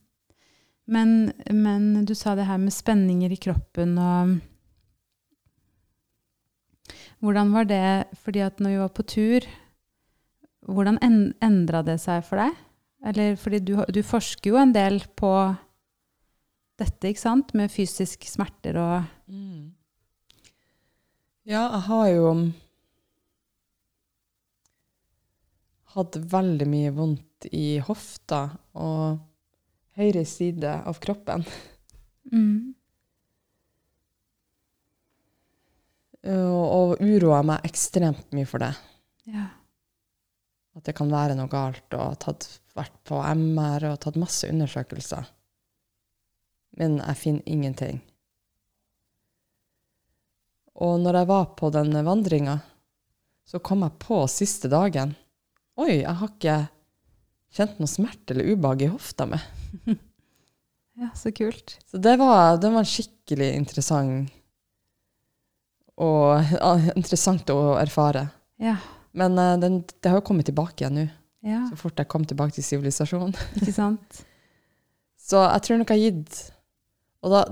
Men, men du sa det her med spenninger i kroppen og Hvordan var det fordi at når vi var på tur, hvordan en, endra det seg for deg? Eller fordi du, du forsker jo en del på dette, ikke sant? Med fysiske smerter og Mm. Ja, jeg har jo hatt veldig mye vondt i hofta og høyre side av kroppen. mm. Og, og uroa meg ekstremt mye for det. Ja. At det kan være noe galt, og tatt, vært på MR og tatt masse undersøkelser. Men jeg finner ingenting. Og når jeg var på den vandringa, så kom jeg på siste dagen Oi, jeg har ikke kjent noe smerte eller ubehag i hofta mi. *laughs* Ja, så kult. Så det var, det var skikkelig interessant og interessant å erfare. Ja. Men eh, den, det har jo kommet tilbake igjen nå, Ja, så fort jeg kom tilbake til sivilisasjon. ikke sant? *laughs* Så jeg tror nok jeg har gitt Og da,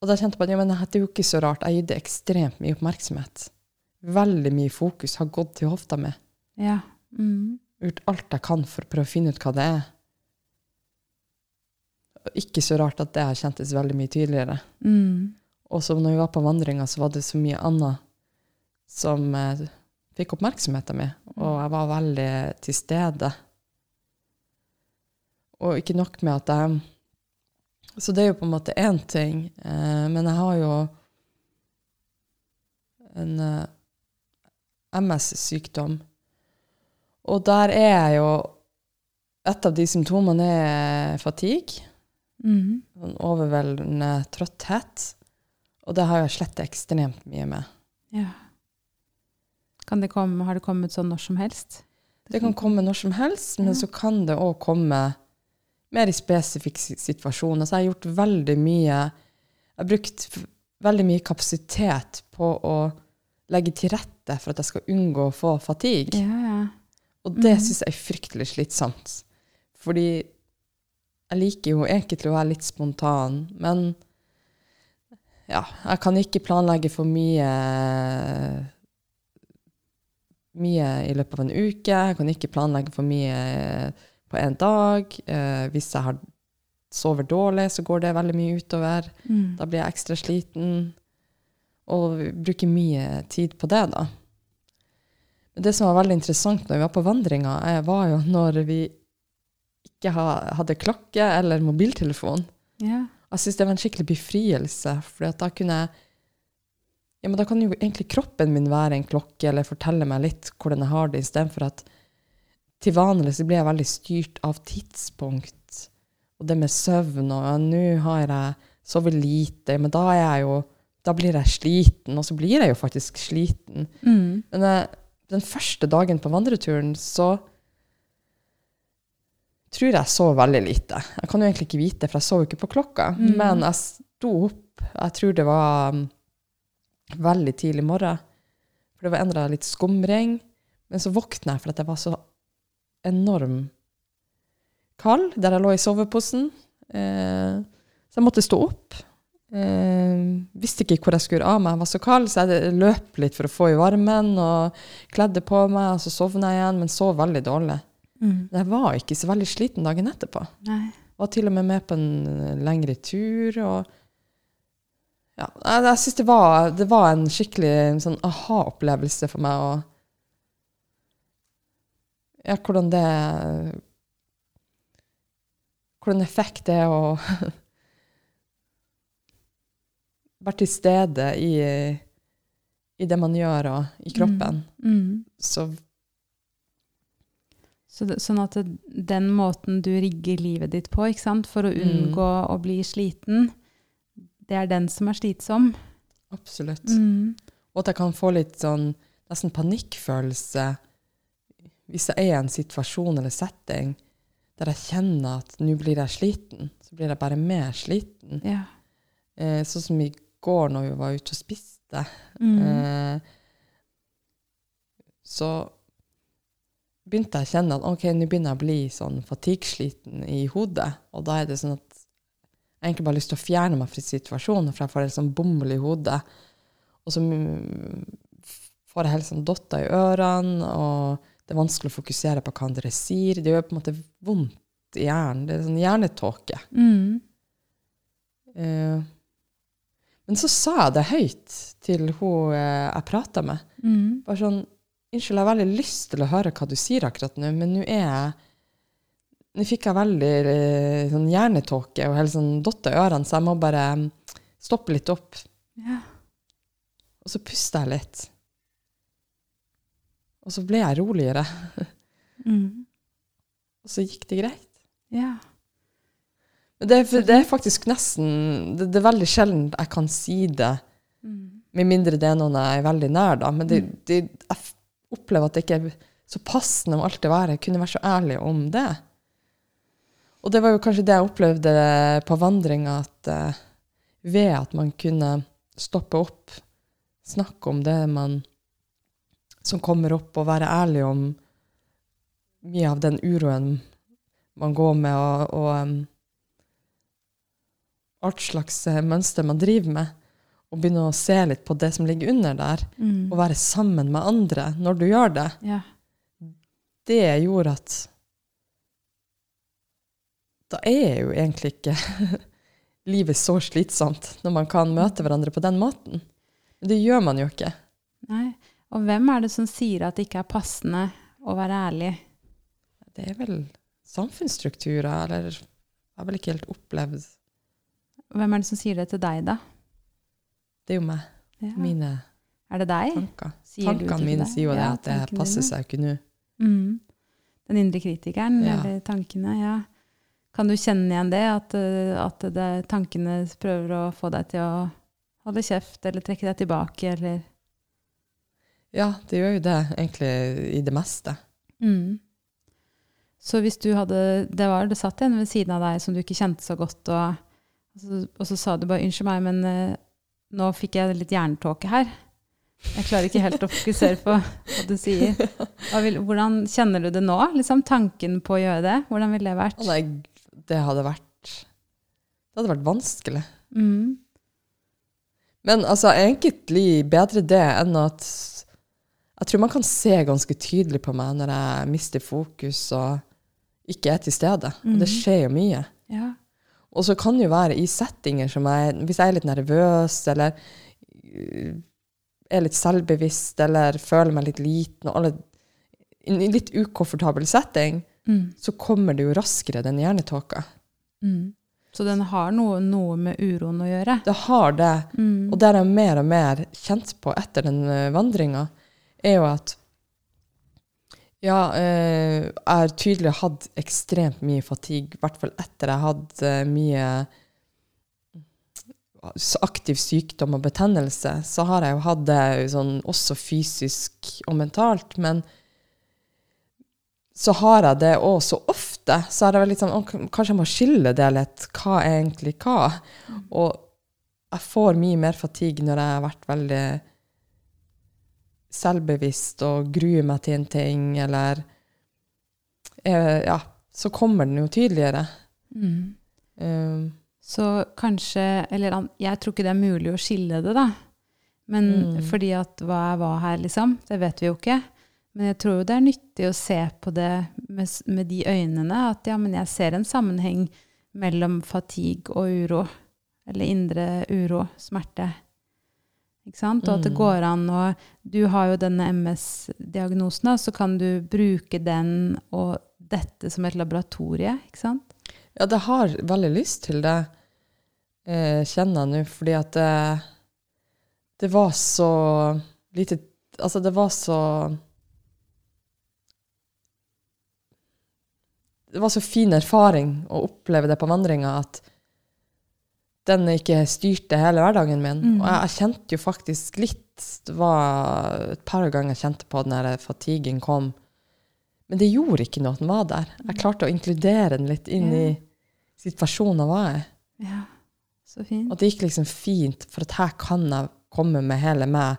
og da kjente at ja, men det er jo ikke så rart. Jeg det ekstremt mye oppmerksomhet. Veldig mye fokus har gått til hofta mi. Ja. Mm. Gjort alt jeg kan for å prøve å finne ut hva det er. Og Ikke så rart at det har kjentes veldig mye tydeligere. Mm. Og så når vi var på vandringa, så var det så mye annet som eh, fikk oppmerksomheten min, og jeg var veldig til stede. Og ikke nok med at jeg Så det er jo på en måte én ting, eh, men jeg har jo en eh, MS-sykdom, og der er jeg jo Et av de symptomene er fatigue Mm. sånn overveldende trøtthet. Og det har jeg slett ekstremt mye med. Ja. Kan det komme, har det kommet sånn når som helst? Det kan komme når som helst, men Ja. så kan det òg komme mer i spesifikk situasjoner. situasjon. Altså, jeg har gjort veldig mye Jeg har brukt veldig mye kapasitet på å legge til rette for at jeg skal unngå å få fatigue. Ja, ja. Og det mm. syns jeg er fryktelig slitsomt. Fordi jeg liker jo egentlig å være litt spontan, men ja, jeg kan ikke planlegge for mye mye i løpet av en uke. Jeg kan ikke planlegge for mye på en dag. Eh, hvis jeg har sover dårlig, så går det veldig mye utover. Mm. Da blir jeg ekstra sliten. Og bruker mye tid på det, da. Det som var veldig interessant når vi var på vandringa, eh, var jo når vi ikke hadde klokke eller mobiltelefon. Yeah. Jeg syns det var en skikkelig befrielse, for da kunne jeg ja, men da kan jo egentlig kroppen min være en klokke, eller fortelle meg litt hvordan jeg har det, istedenfor at til vanlig så blir jeg veldig styrt av tidspunkt. Og det med søvn, og ja, nå har jeg sovet lite, men da er jeg jo da blir jeg sliten, og så blir jeg jo faktisk sliten. Mm. Men eh, den første dagen på vandreturen så tror jeg sov veldig lite. Jeg kan jo egentlig ikke vite, for jeg sov ikke på klokka. Mm. Men jeg sto opp, jeg tror det var um, veldig tidlig morgen, for det var endra litt skumring. Men så våkna jeg for at jeg var så enorm kald der jeg lå i soveposen. Eh, så jeg måtte stå opp. Eh, visste ikke hvor jeg skulle av meg. Jeg var så kald, så jeg løp litt for å få i varmen og kledde på meg, og så sovna jeg igjen, men sov veldig dårlig. Mm. Jeg var ikke så veldig sliten dagen etterpå. Nei. Var til og med med på en lengre tur. og ja, jeg, jeg synes det var, det var en skikkelig sånn aha-opplevelse for meg. Og ja, hvordan det Hvordan effekt det er å *laughs* være til stede i, i det man gjør, og i kroppen. Mm. Så Så det, sånn at det, den måten du rigger livet ditt på for å Mm. unngå å bli sliten, det er den som er slitsom. absolutt. Mm. Og at jeg kan få litt sånn nesten panikkfølelse hvis jeg er i en situasjon eller setting der jeg kjenner at nå blir jeg sliten, så blir jeg bare mer sliten. Ja. Eh, sånn som i går når vi var ute og spiste. Mm. Eh, så begynte jeg å kjenne at ok, nå begynner jeg å bli sånn fatigue-sliten i hodet. Og da er det sånn at jeg egentlig bare har lyst til å fjerne meg fra situasjonen, for jeg får en sånn bomull i hodet. Og så får jeg helt sånn dotter i ørene, og det er vanskelig å fokusere på hva andre sier. Det gjør på en måte vondt i hjernen. Det er sånn hjernetåke. Mm. Uh, men så sa jeg det høyt til hun eh, jeg prata med. Mm. Bare sånn Unnskyld, jeg har veldig lyst til å høre hva du sier akkurat nå, men nå er jeg Nå fikk jeg veldig eh, sånn hjernetåke og helt sånn dotter i ørene, så jeg må bare stoppe litt opp. Ja. Og så puster jeg litt. Og så ble jeg roligere. Mm. *laughs* Og så gikk det greit. ja. Det, det er faktisk nesten det, det er veldig sjelden jeg kan si det, Mm. med mindre det er noen jeg er veldig nær, da. Men det, Mm. det, jeg opplever at det ikke er så passende å alltid være, kunne være så ærlig om det. Og det var jo kanskje det jeg opplevde på vandringa, at uh, ved at man kunne stoppe opp, snakke om det man som kommer opp, og være ærlig om mye av den uroen man går med, og, og um, alt slags eh, mønster man driver med, og begynne å se litt på det som ligger under der, Mm. og være sammen med andre når du gjør det, Ja. det gjorde at da er jo egentlig ikke *laughs* livet så slitsomt når man kan møte hverandre på den måten. Det gjør man jo ikke. Nei. Og hvem er det som sier at det ikke er passende å være ærlig? Det er vel samfunnsstrukturer, eller jeg har vel ikke helt opplevd Hvem er det som sier det til deg, da? Det er jo meg. Ja. Mine Er det deg? tanker. Sier Tankene mine sier jo det Ja, at det passer seg ikke nå. Mm. Den indre kritikeren, Ja. eller tankene, ja. Kan du kjenne igjen det, at, eh, at det, tankene prøver å få deg til å holde kjeft, eller trekke deg tilbake, eller Ja, det gjør jo det egentlig i det meste. mm. Så hvis du hadde Det var det satt en ved siden av deg som du ikke kjente så godt, og, og, så, og så sa du bare 'unnskyld meg, men uh, nå fikk jeg litt hjernetåke her'. Jeg klarer ikke helt å fokusere på hva du sier. Vil, hvordan kjenner du det nå? Liksom Tanken på å gjøre det? Hvordan ville det vært? Nei, det hadde vært Det hadde vært vanskelig. Mm. Men altså, egentlig bedre det enn at Jeg tror man kan se ganske tydelig på meg når jeg mister fokus og ikke er til stede. Og det Mhm. skjer jo mye. Ja. Og så kan det jo være i settinger som jeg Hvis jeg er litt nervøs, eller øh, er litt selvbevisst, eller føler meg litt liten, og alle, i en litt ukomfortabel setting, Mm. så kommer det jo raskere, den hjernetåka. Mm. Så den har noe, noe med uroen å gjøre? Det har det. Mm. Og det jeg mer og mer kjent på etter den uh, vandringa, er jo at ja, eh, jeg har tydelig hatt ekstremt mye fatigue, i hvert fall etter jeg hadde eh, mye aktiv sykdom og betennelse, så har jeg jo hatt det sånn, også fysisk og mentalt, men så har jeg det òg så ofte, så er det vel litt sånn, å, kanskje jeg må skille det litt, hva er egentlig hva? Og jeg får mye mer fatigue når jeg har vært veldig selvbevisst og gruer meg til en ting, eller eh, Ja, så kommer den jo tydeligere. Mm. Um, Så kanskje Eller jeg tror ikke det er mulig å skille det, da. Men Mm. fordi at hva er hva her, liksom? Det vet vi jo ikke. Men jeg tror jo det er nyttig å se på det med, med de øynene. At ja, men jeg ser en sammenheng mellom fatigue og uro. Eller indre uro, smerte. Og at det Mm. går an å Du har jo denne MS-diagnosen, så kan du bruke den og dette som et laboratorie, ikke sant? ja, det har veldig lyst til det, eh, kjenner jeg nå, fordi at det, det var så lite Altså, det var så Det var så fin erfaring å oppleve det på vandringa at den ikke styrte hele hverdagen min. Mm. Og jeg, jeg kjente jo faktisk litt Det var et par ganger jeg kjente på den der fatiguen kom. Men det gjorde ikke noe at den var der. Jeg klarte å inkludere den litt inn Ja. i situasjonen jeg var i. Ja, så fint. Og det gikk liksom fint, for at her kan jeg komme med hele meg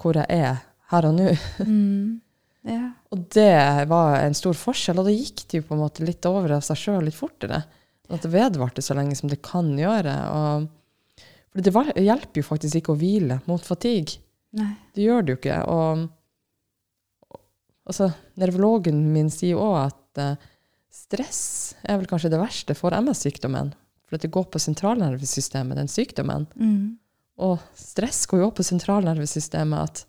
hvor jeg er her og nå. *laughs* Mm. Ja. Og det var en stor forskjell, og da gikk det jo på en måte litt over av seg sjøl litt fortere. At det vedvarte så lenge som det kan gjøre. Og, for det var, hjelper jo faktisk ikke å hvile mot fatigue. Nei. Det gjør det jo ikke. Og altså, nevrologen min sier òg at uh, stress er vel kanskje det verste for MS-sykdommen. For det går på sentralnervesystemet, den sykdommen. Mm. Og stress går jo opp på sentralnervesystemet. At,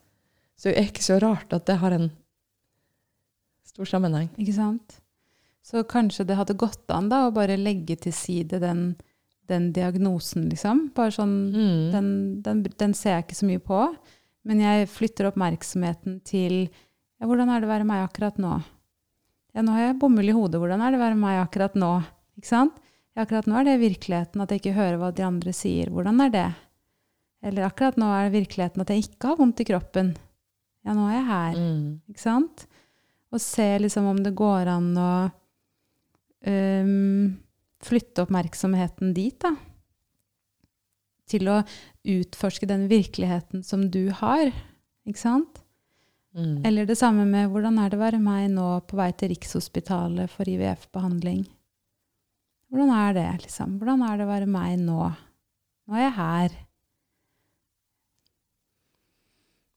så det er ikke så rart at det har en stor sammenheng. Ikke sant? Så kanskje det hadde gått an da å bare legge til side den, den diagnosen, liksom. Bare sånn Mm. den, den, den ser jeg ikke så mye på. Men jeg flytter oppmerksomheten til ja, hvordan er det å være meg akkurat nå? Ja, nå har jeg bomull i hodet. Hvordan er det å være meg akkurat nå? Ikke sant? Ja, akkurat nå er det virkeligheten at jeg ikke hører hva de andre sier. Hvordan er det? Eller akkurat nå er det virkeligheten at jeg ikke har vondt i kroppen. Ja, nå er jeg her. Mm. Ikke sant? Og se liksom om det går an å øhm, flytte oppmerksomheten dit, da. Til å utforske den virkeligheten som du har. Ikke sant? Mm. Eller det samme med hvordan er det å være meg nå på vei til Rikshospitalet for IVF-behandling? Hvordan er det, liksom? Hvordan er det å være meg nå? Nå er jeg her.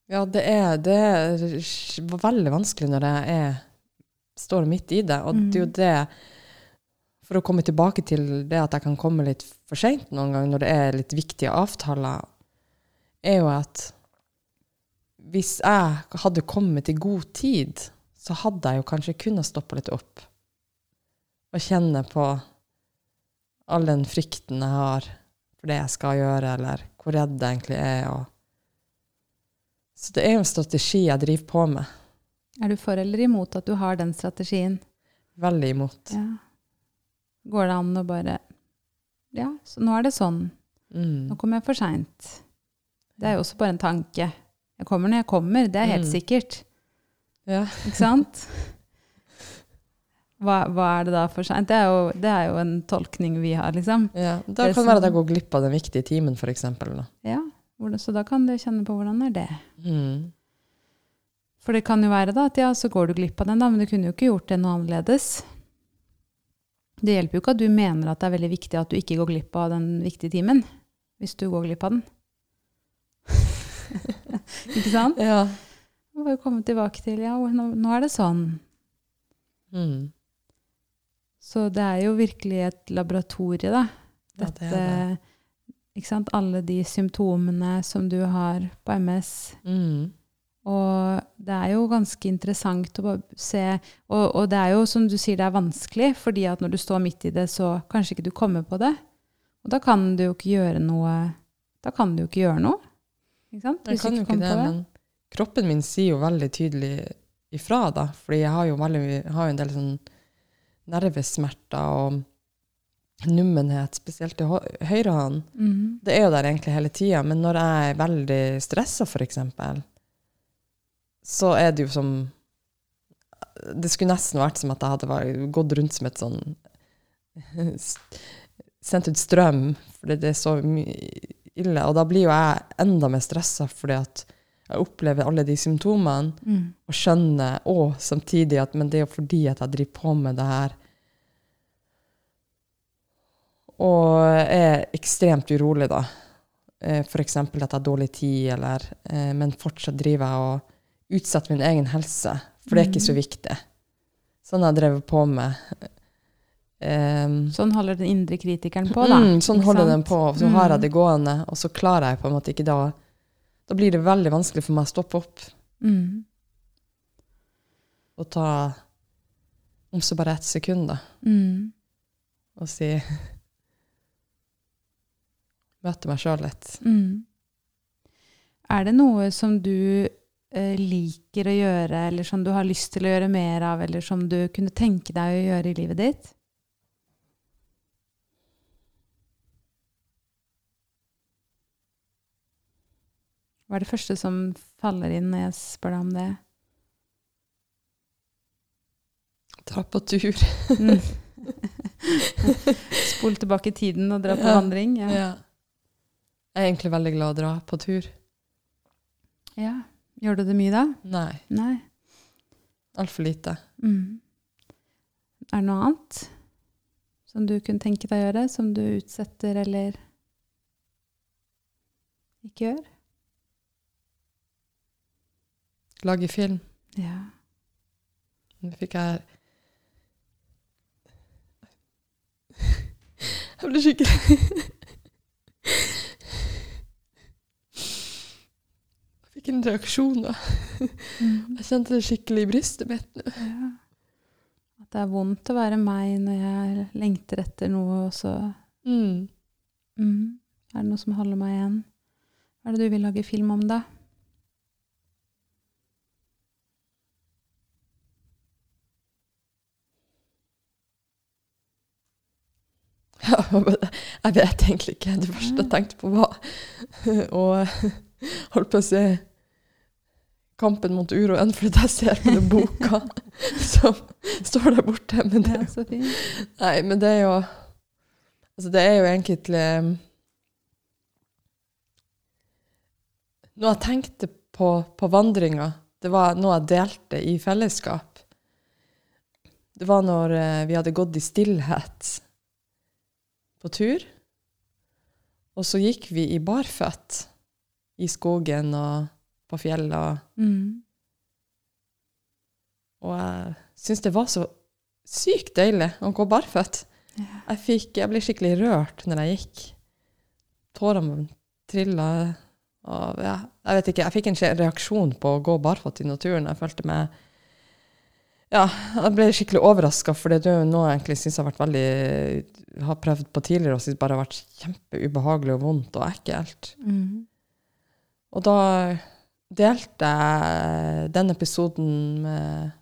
Ja, det er, det er veldig vanskelig når jeg er, står midt i det. Og Mm. det er jo det For å komme tilbake til det at jeg kan komme litt for seint noen gang når det er litt viktige avtaler, er jo at hvis jeg hadde kommet i god tid, så hadde jeg jo kanskje kunnet stoppe litt opp og kjenne på all den frykten jeg har for det jeg skal gjøre, eller hvor redd jeg egentlig er. og så det er jo en strategi jeg driver på med. Er du for eller imot at du har den strategien? Veldig imot. Ja. Går det an å bare Ja, så nå er det sånn. Mm. Nå kommer jeg for seint. Det er jo også bare en tanke. Jeg kommer når jeg kommer, det er helt Mm. sikkert. Ja. Ikke sant? Hva, hva er det da for seint? Det, det er jo en tolkning vi har, liksom. ja. Da Det kan det være at jeg går glipp av den viktige timen, f.eks. Ja, så da kan du kjenne på hvordan er det. Mm. For det kan jo være da at ja, så går du glipp av den, da, men du kunne jo ikke gjort det noe annerledes. Det hjelper jo ikke at du mener at det er veldig viktig at du ikke går glipp av den viktige timen, hvis du går glipp av den. *laughs* ikke sant? Ja. Må vi komme tilbake til ja, nå, nå er det sånn. Mm. Så det er jo virkelig et laboratorie, da. Ja, det det. Ikke sant? Alle de symptomene som du har på MS. Mm. Og det er jo ganske interessant å bare se og, og det er jo, som du sier, det er vanskelig, fordi at når du står midt i det, så kanskje ikke du kommer på det. Og da kan du jo ikke gjøre noe Da kan du jo ikke gjøre noe. Ikke sant? Jeg Hvis kan jo ikke det, det, men kroppen min sier jo veldig tydelig ifra, da. Fordi jeg har jo, veldig, har jo en del sånn nervesmerter og nummenhet, spesielt i høyrehånden. høyre hånd. Mhm. Det er jo der egentlig hele tida, men når jeg er veldig stressa, f.eks., så er det jo som Det skulle nesten vært som at jeg hadde gått rundt som et sånn *laughs* Sendt ut strøm, fordi det er så ille. Og da blir jo jeg enda mer stressa fordi at jeg opplever alle de symptomene Mm. og skjønner òg samtidig at men det er jo fordi at jeg driver på med det her og er ekstremt urolig, da. Eh, F.eks. at jeg har dårlig tid, eller eh, Men fortsatt driver jeg og utsetter min egen helse, for det er ikke så viktig. Sånn har jeg drevet på med. Um, Sånn holder den indre kritikeren på, da. Mm, sånn holder sant? den på, så har jeg Mm. det gående, og så klarer jeg på en måte ikke da Da blir det veldig vanskelig for meg å stoppe opp Mm. og ta om så bare ett sekund, da, Mm. og si Møte meg sjøl litt. Mm. Er det noe som du liker å gjøre, eller som du har lyst til å gjøre mer av, eller som du kunne tenke deg å gjøre i livet ditt? Hva er det første som faller inn når jeg spør deg om det? Dra på tur. Mm. *laughs* Spol tilbake i tiden og dra på Ja. vandring? Ja. Ja. Jeg er egentlig veldig glad i å dra på tur. ja. Gjør du det mye da? Nei, Nei. altfor lite. Mm. Er det noe annet som du kunne tenke deg å gjøre, som du utsetter eller ikke gjør? Lage film. Ja. Nå fikk jeg *laughs* Jeg ble skikkelig fikk en reaksjon, da. Mm. Jeg kjente det skikkelig i brystet mitt ja. At det er vondt å være meg når jeg lengter etter noe, og så Mm. mm. Er det noe som holder meg igjen? Hva er det du vil lage film om, da? *laughs* Jeg vet egentlig ikke. Det første jeg tenkte på, var å *laughs* *laughs* holdt på å si Kampen mot uroen, fordi jeg ser på den boka *laughs* som står der borte. Men det, Ja, så fint. nei, men det er jo Altså, det er jo egentlig Noe jeg tenkte på på vandringa, det var noe jeg delte i fellesskap. Det var når eh, vi hadde gått i stillhet på tur. Og så gikk vi i barføtt i skogen og på fjellet. Mm. Og jeg syns det var så sykt deilig å gå barføtt. Ja. Jeg, fikk, jeg ble skikkelig rørt når jeg gikk. Tårene trilla. Og ja, jeg vet ikke, jeg fikk en reaksjon på å gå barføtt i naturen. Jeg følte meg Ja, jeg ble skikkelig overraska, for det er noe jeg egentlig syns har vært veldig har prøvd på tidligere og syns bare har vært kjempeubehagelig og vondt og ekkelt. Mm. Og da delte jeg den episoden med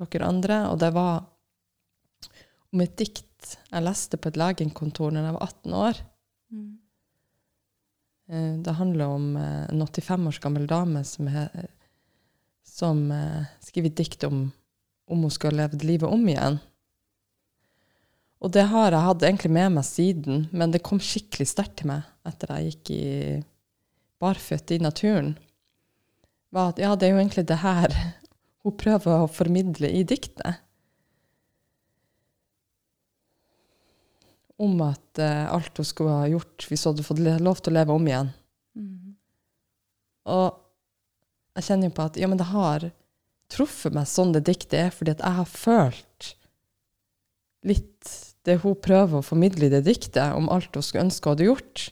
dere andre, og det var om et dikt jeg leste på et legekontor da jeg var 18 år. Mm. Eh, Det handler om eh, en 85 års gammel dame som, he, som eh, skriver dikt om om hun skulle ha levd livet om igjen. Og det har jeg hatt egentlig med meg siden, men det kom skikkelig sterkt til meg etter jeg gikk i barføtt i naturen. Var at ja, det er jo egentlig det her *laughs* hun prøver å formidle i diktet. Om at uh, alt hun skulle ha gjort hvis hun hadde fått lov til å leve om igjen. Mm. Og jeg kjenner jo på at ja, men det har truffet meg sånn det diktet er, fordi at jeg har følt litt det hun prøver å formidle i det diktet, om alt hun skulle ønske hun hadde gjort.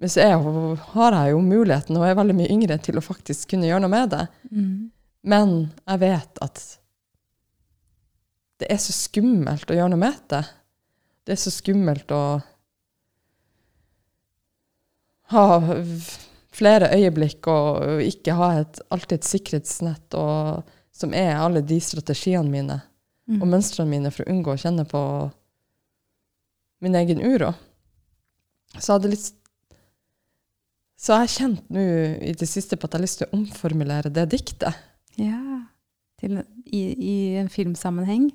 Men så hun, har jeg jo muligheten, og er veldig mye yngre, til å faktisk kunne gjøre noe med det. Mm. Men jeg vet at det er så skummelt å gjøre noe med det. Det er så skummelt å ha flere øyeblikk og ikke ha et, alltid et sikkerhetsnett, og, som er alle de strategiene mine Mm. og mønstrene mine for å unngå å kjenne på min egen uro. Så jeg hadde litt Så jeg har kjent nå i det siste på at jeg har lyst til å omformulere det diktet. Ja. Til, i, I en filmsammenheng.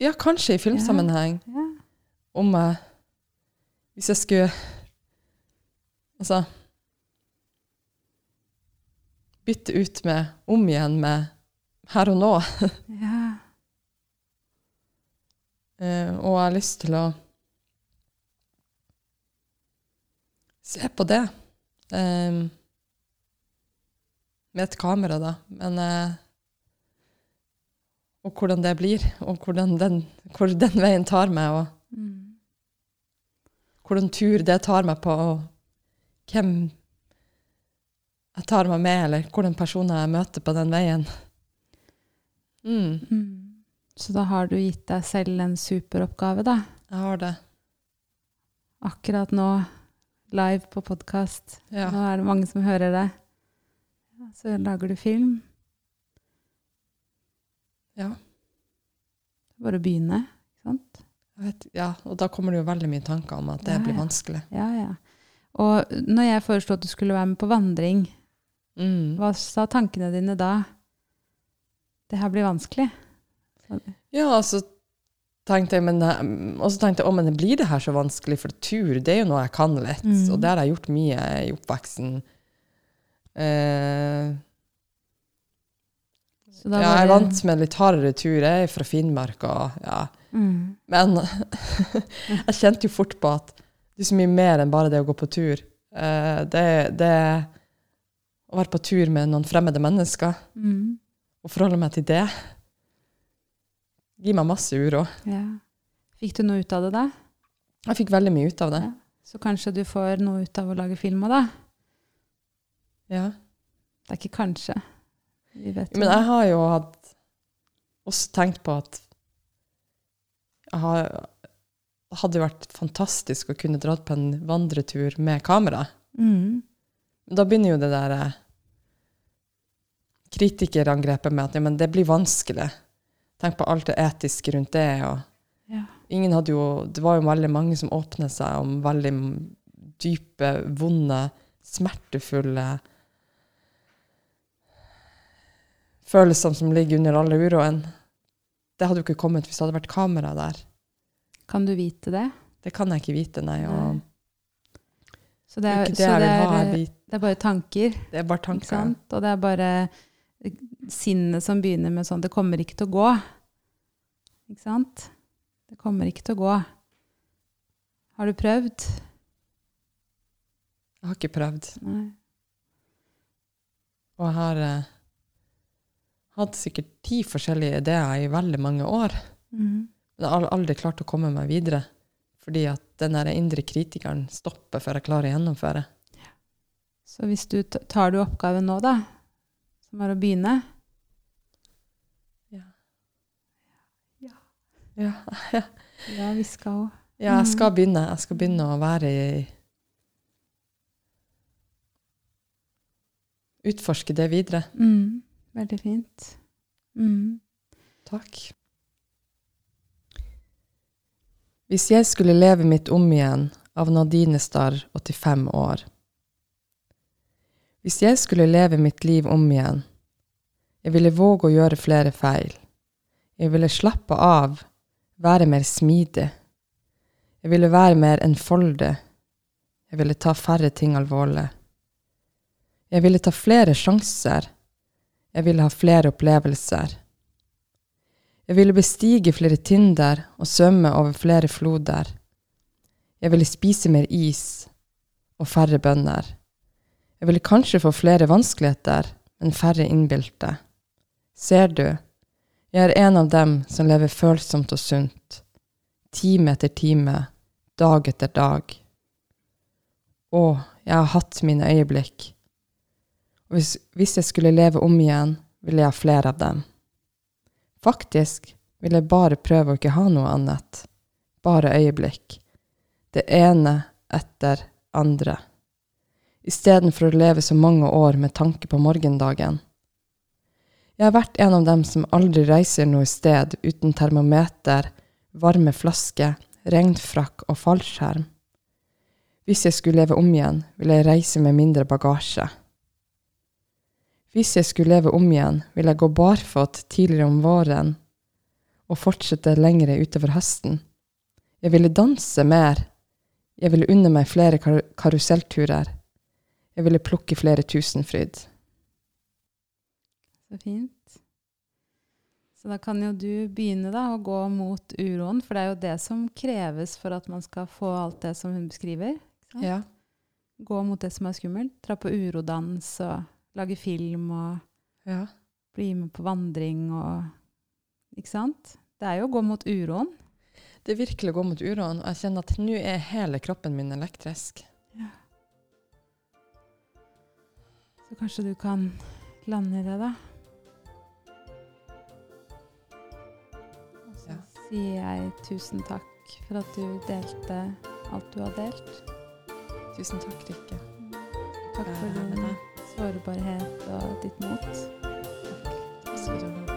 Ja, kanskje i filmsammenheng. Ja. Om jeg Hvis jeg skulle Altså Bytte ut med om igjen med her og nå. *laughs* ja. Uh, og jeg har lyst til å se på det. Eh, med et kamera, da. Men uh, Og hvordan det blir, og hvordan den, hvor den veien tar meg, og Mm. hvordan tur det tar meg på, og hvem jeg tar meg med, eller hvordan personer jeg møter på den veien. Mm, Mm. Så da har du gitt deg selv en superoppgave, da. jeg har det. Akkurat nå, live på podkast. Ja. Nå er det mange som hører det. Så lager du film. Ja. Bare å begynne, ikke sant? Vet, ja, og da kommer det jo veldig mye tanker om at det Ja, blir vanskelig. Ja, ja. Og når jeg foreslo at du skulle være med på vandring, Mm. hva sa tankene dine da? Det her blir vanskelig. Så- Ja, og så tenkte jeg, men, eh, og så tenkte jeg, å, men blir det her så vanskelig? For tur, det er jo noe jeg kan litt, Mm. og det har jeg gjort mye i oppveksten. Eh, ja, jeg er vant med litt hardere tur, jeg er fra Finnmark, og ja. Mm. Men *laughs* jeg kjente jo fort på at det er så mye mer enn bare det å gå på tur. Eh, det, det å være på tur med noen fremmede mennesker, Mm. og forholde meg til det, gir meg masse uro. Ja. Fikk du noe ut av det da? Jeg fikk veldig mye ut av det. Ja. Så kanskje du får noe ut av å lage film òg, da? Ja. Det er ikke kanskje. Vi vet jo Men jeg har jo hatt, også tenkt på at jeg har, hadde vært fantastisk å kunne dratt på en vandretur med kamera. mm. Da begynner jo det der eh, kritikerangrepet med at ja, men det blir vanskelig. Tenk på alt det etiske rundt det. Ja. ingen hadde jo, Det var jo veldig mange som åpnet seg om veldig dype, vonde, smertefulle følelsene som ligger under alle uroen. Det hadde jo ikke kommet hvis det hadde vært kamera der. Kan du vite det? Det kan jeg ikke vite, nei. Nei. Så det er det så det er, ha. det er bare tanker, Det er bare tanker. Og det er bare sinnet som begynner med sånn Det kommer ikke til å gå. Ikke sant? Det kommer ikke til å gå. Har du prøvd? Jeg har ikke prøvd. Nei. Og jeg har eh, hatt sikkert ti forskjellige ideer i veldig mange år. Mm. Men jeg har aldri klart å komme meg videre. Fordi at den der indre kritikeren stopper før jeg klarer å gjennomføre. Så hvis du tar du oppgaven nå, da, som er å begynne Ja. Ja. Ja, *laughs* Ja, vi skal ja jeg skal begynne. Jeg skal begynne å være i Utforske det videre. mm, Veldig fint. Mm. Takk. Hvis jeg skulle leve mitt om igjen av Nadine Starr, 85 år. Hvis jeg skulle leve mitt liv om igjen, jeg ville våge å gjøre flere feil. Jeg ville slappe av, være mer smidig. Jeg ville være mer enfoldig. Jeg ville ta færre ting alvorlig. Jeg ville ta flere sjanser. Jeg ville ha flere opplevelser. Jeg ville bestige flere tinder og svømme over flere floder. Jeg ville spise mer is og færre bønner. Jeg ville kanskje få flere vanskeligheter, men færre innbilte. Ser du, jeg er en av dem som lever følsomt og sunt, time etter time, dag etter dag. Å, jeg har hatt mine øyeblikk. Og hvis, hvis jeg skulle leve om igjen, ville jeg ha flere av dem. Faktisk vil jeg bare prøve å ikke ha noe annet. Bare øyeblikk. Det ene etter andre. Istedenfor å leve så mange år med tanke på morgendagen. Jeg har vært en av dem som aldri reiser noe sted uten termometer, varme flaske, regnfrakk og fallskjerm. Hvis jeg skulle leve om igjen, ville jeg reise med mindre bagasje. Hvis jeg skulle leve om igjen, ville jeg gå barfot tidligere om våren og fortsette lengre utover høsten. Jeg ville danse mer. Jeg ville unne meg flere kar karusellturer. Jeg ville plukke flere tusenfryd. Så fint. Så da kan jo du begynne da, å gå mot uroen, for det er jo det som kreves for at man skal få alt det som hun beskriver. sant? Ja. Gå mot det som er skummelt. Dra på urodans og lage film og ja. bli med på vandring og Ikke sant? Det er jo å gå mot uroen. Det er virkelig å gå mot uroen, og jeg kjenner at nå er hele kroppen min elektrisk. Ja. Så kanskje du kan lande i det, da. Sier jeg tusen takk for at du delte alt du har delt. Tusen takk, Rikke. Takk for din sårbarhet og ditt mot. Takk skal du ha.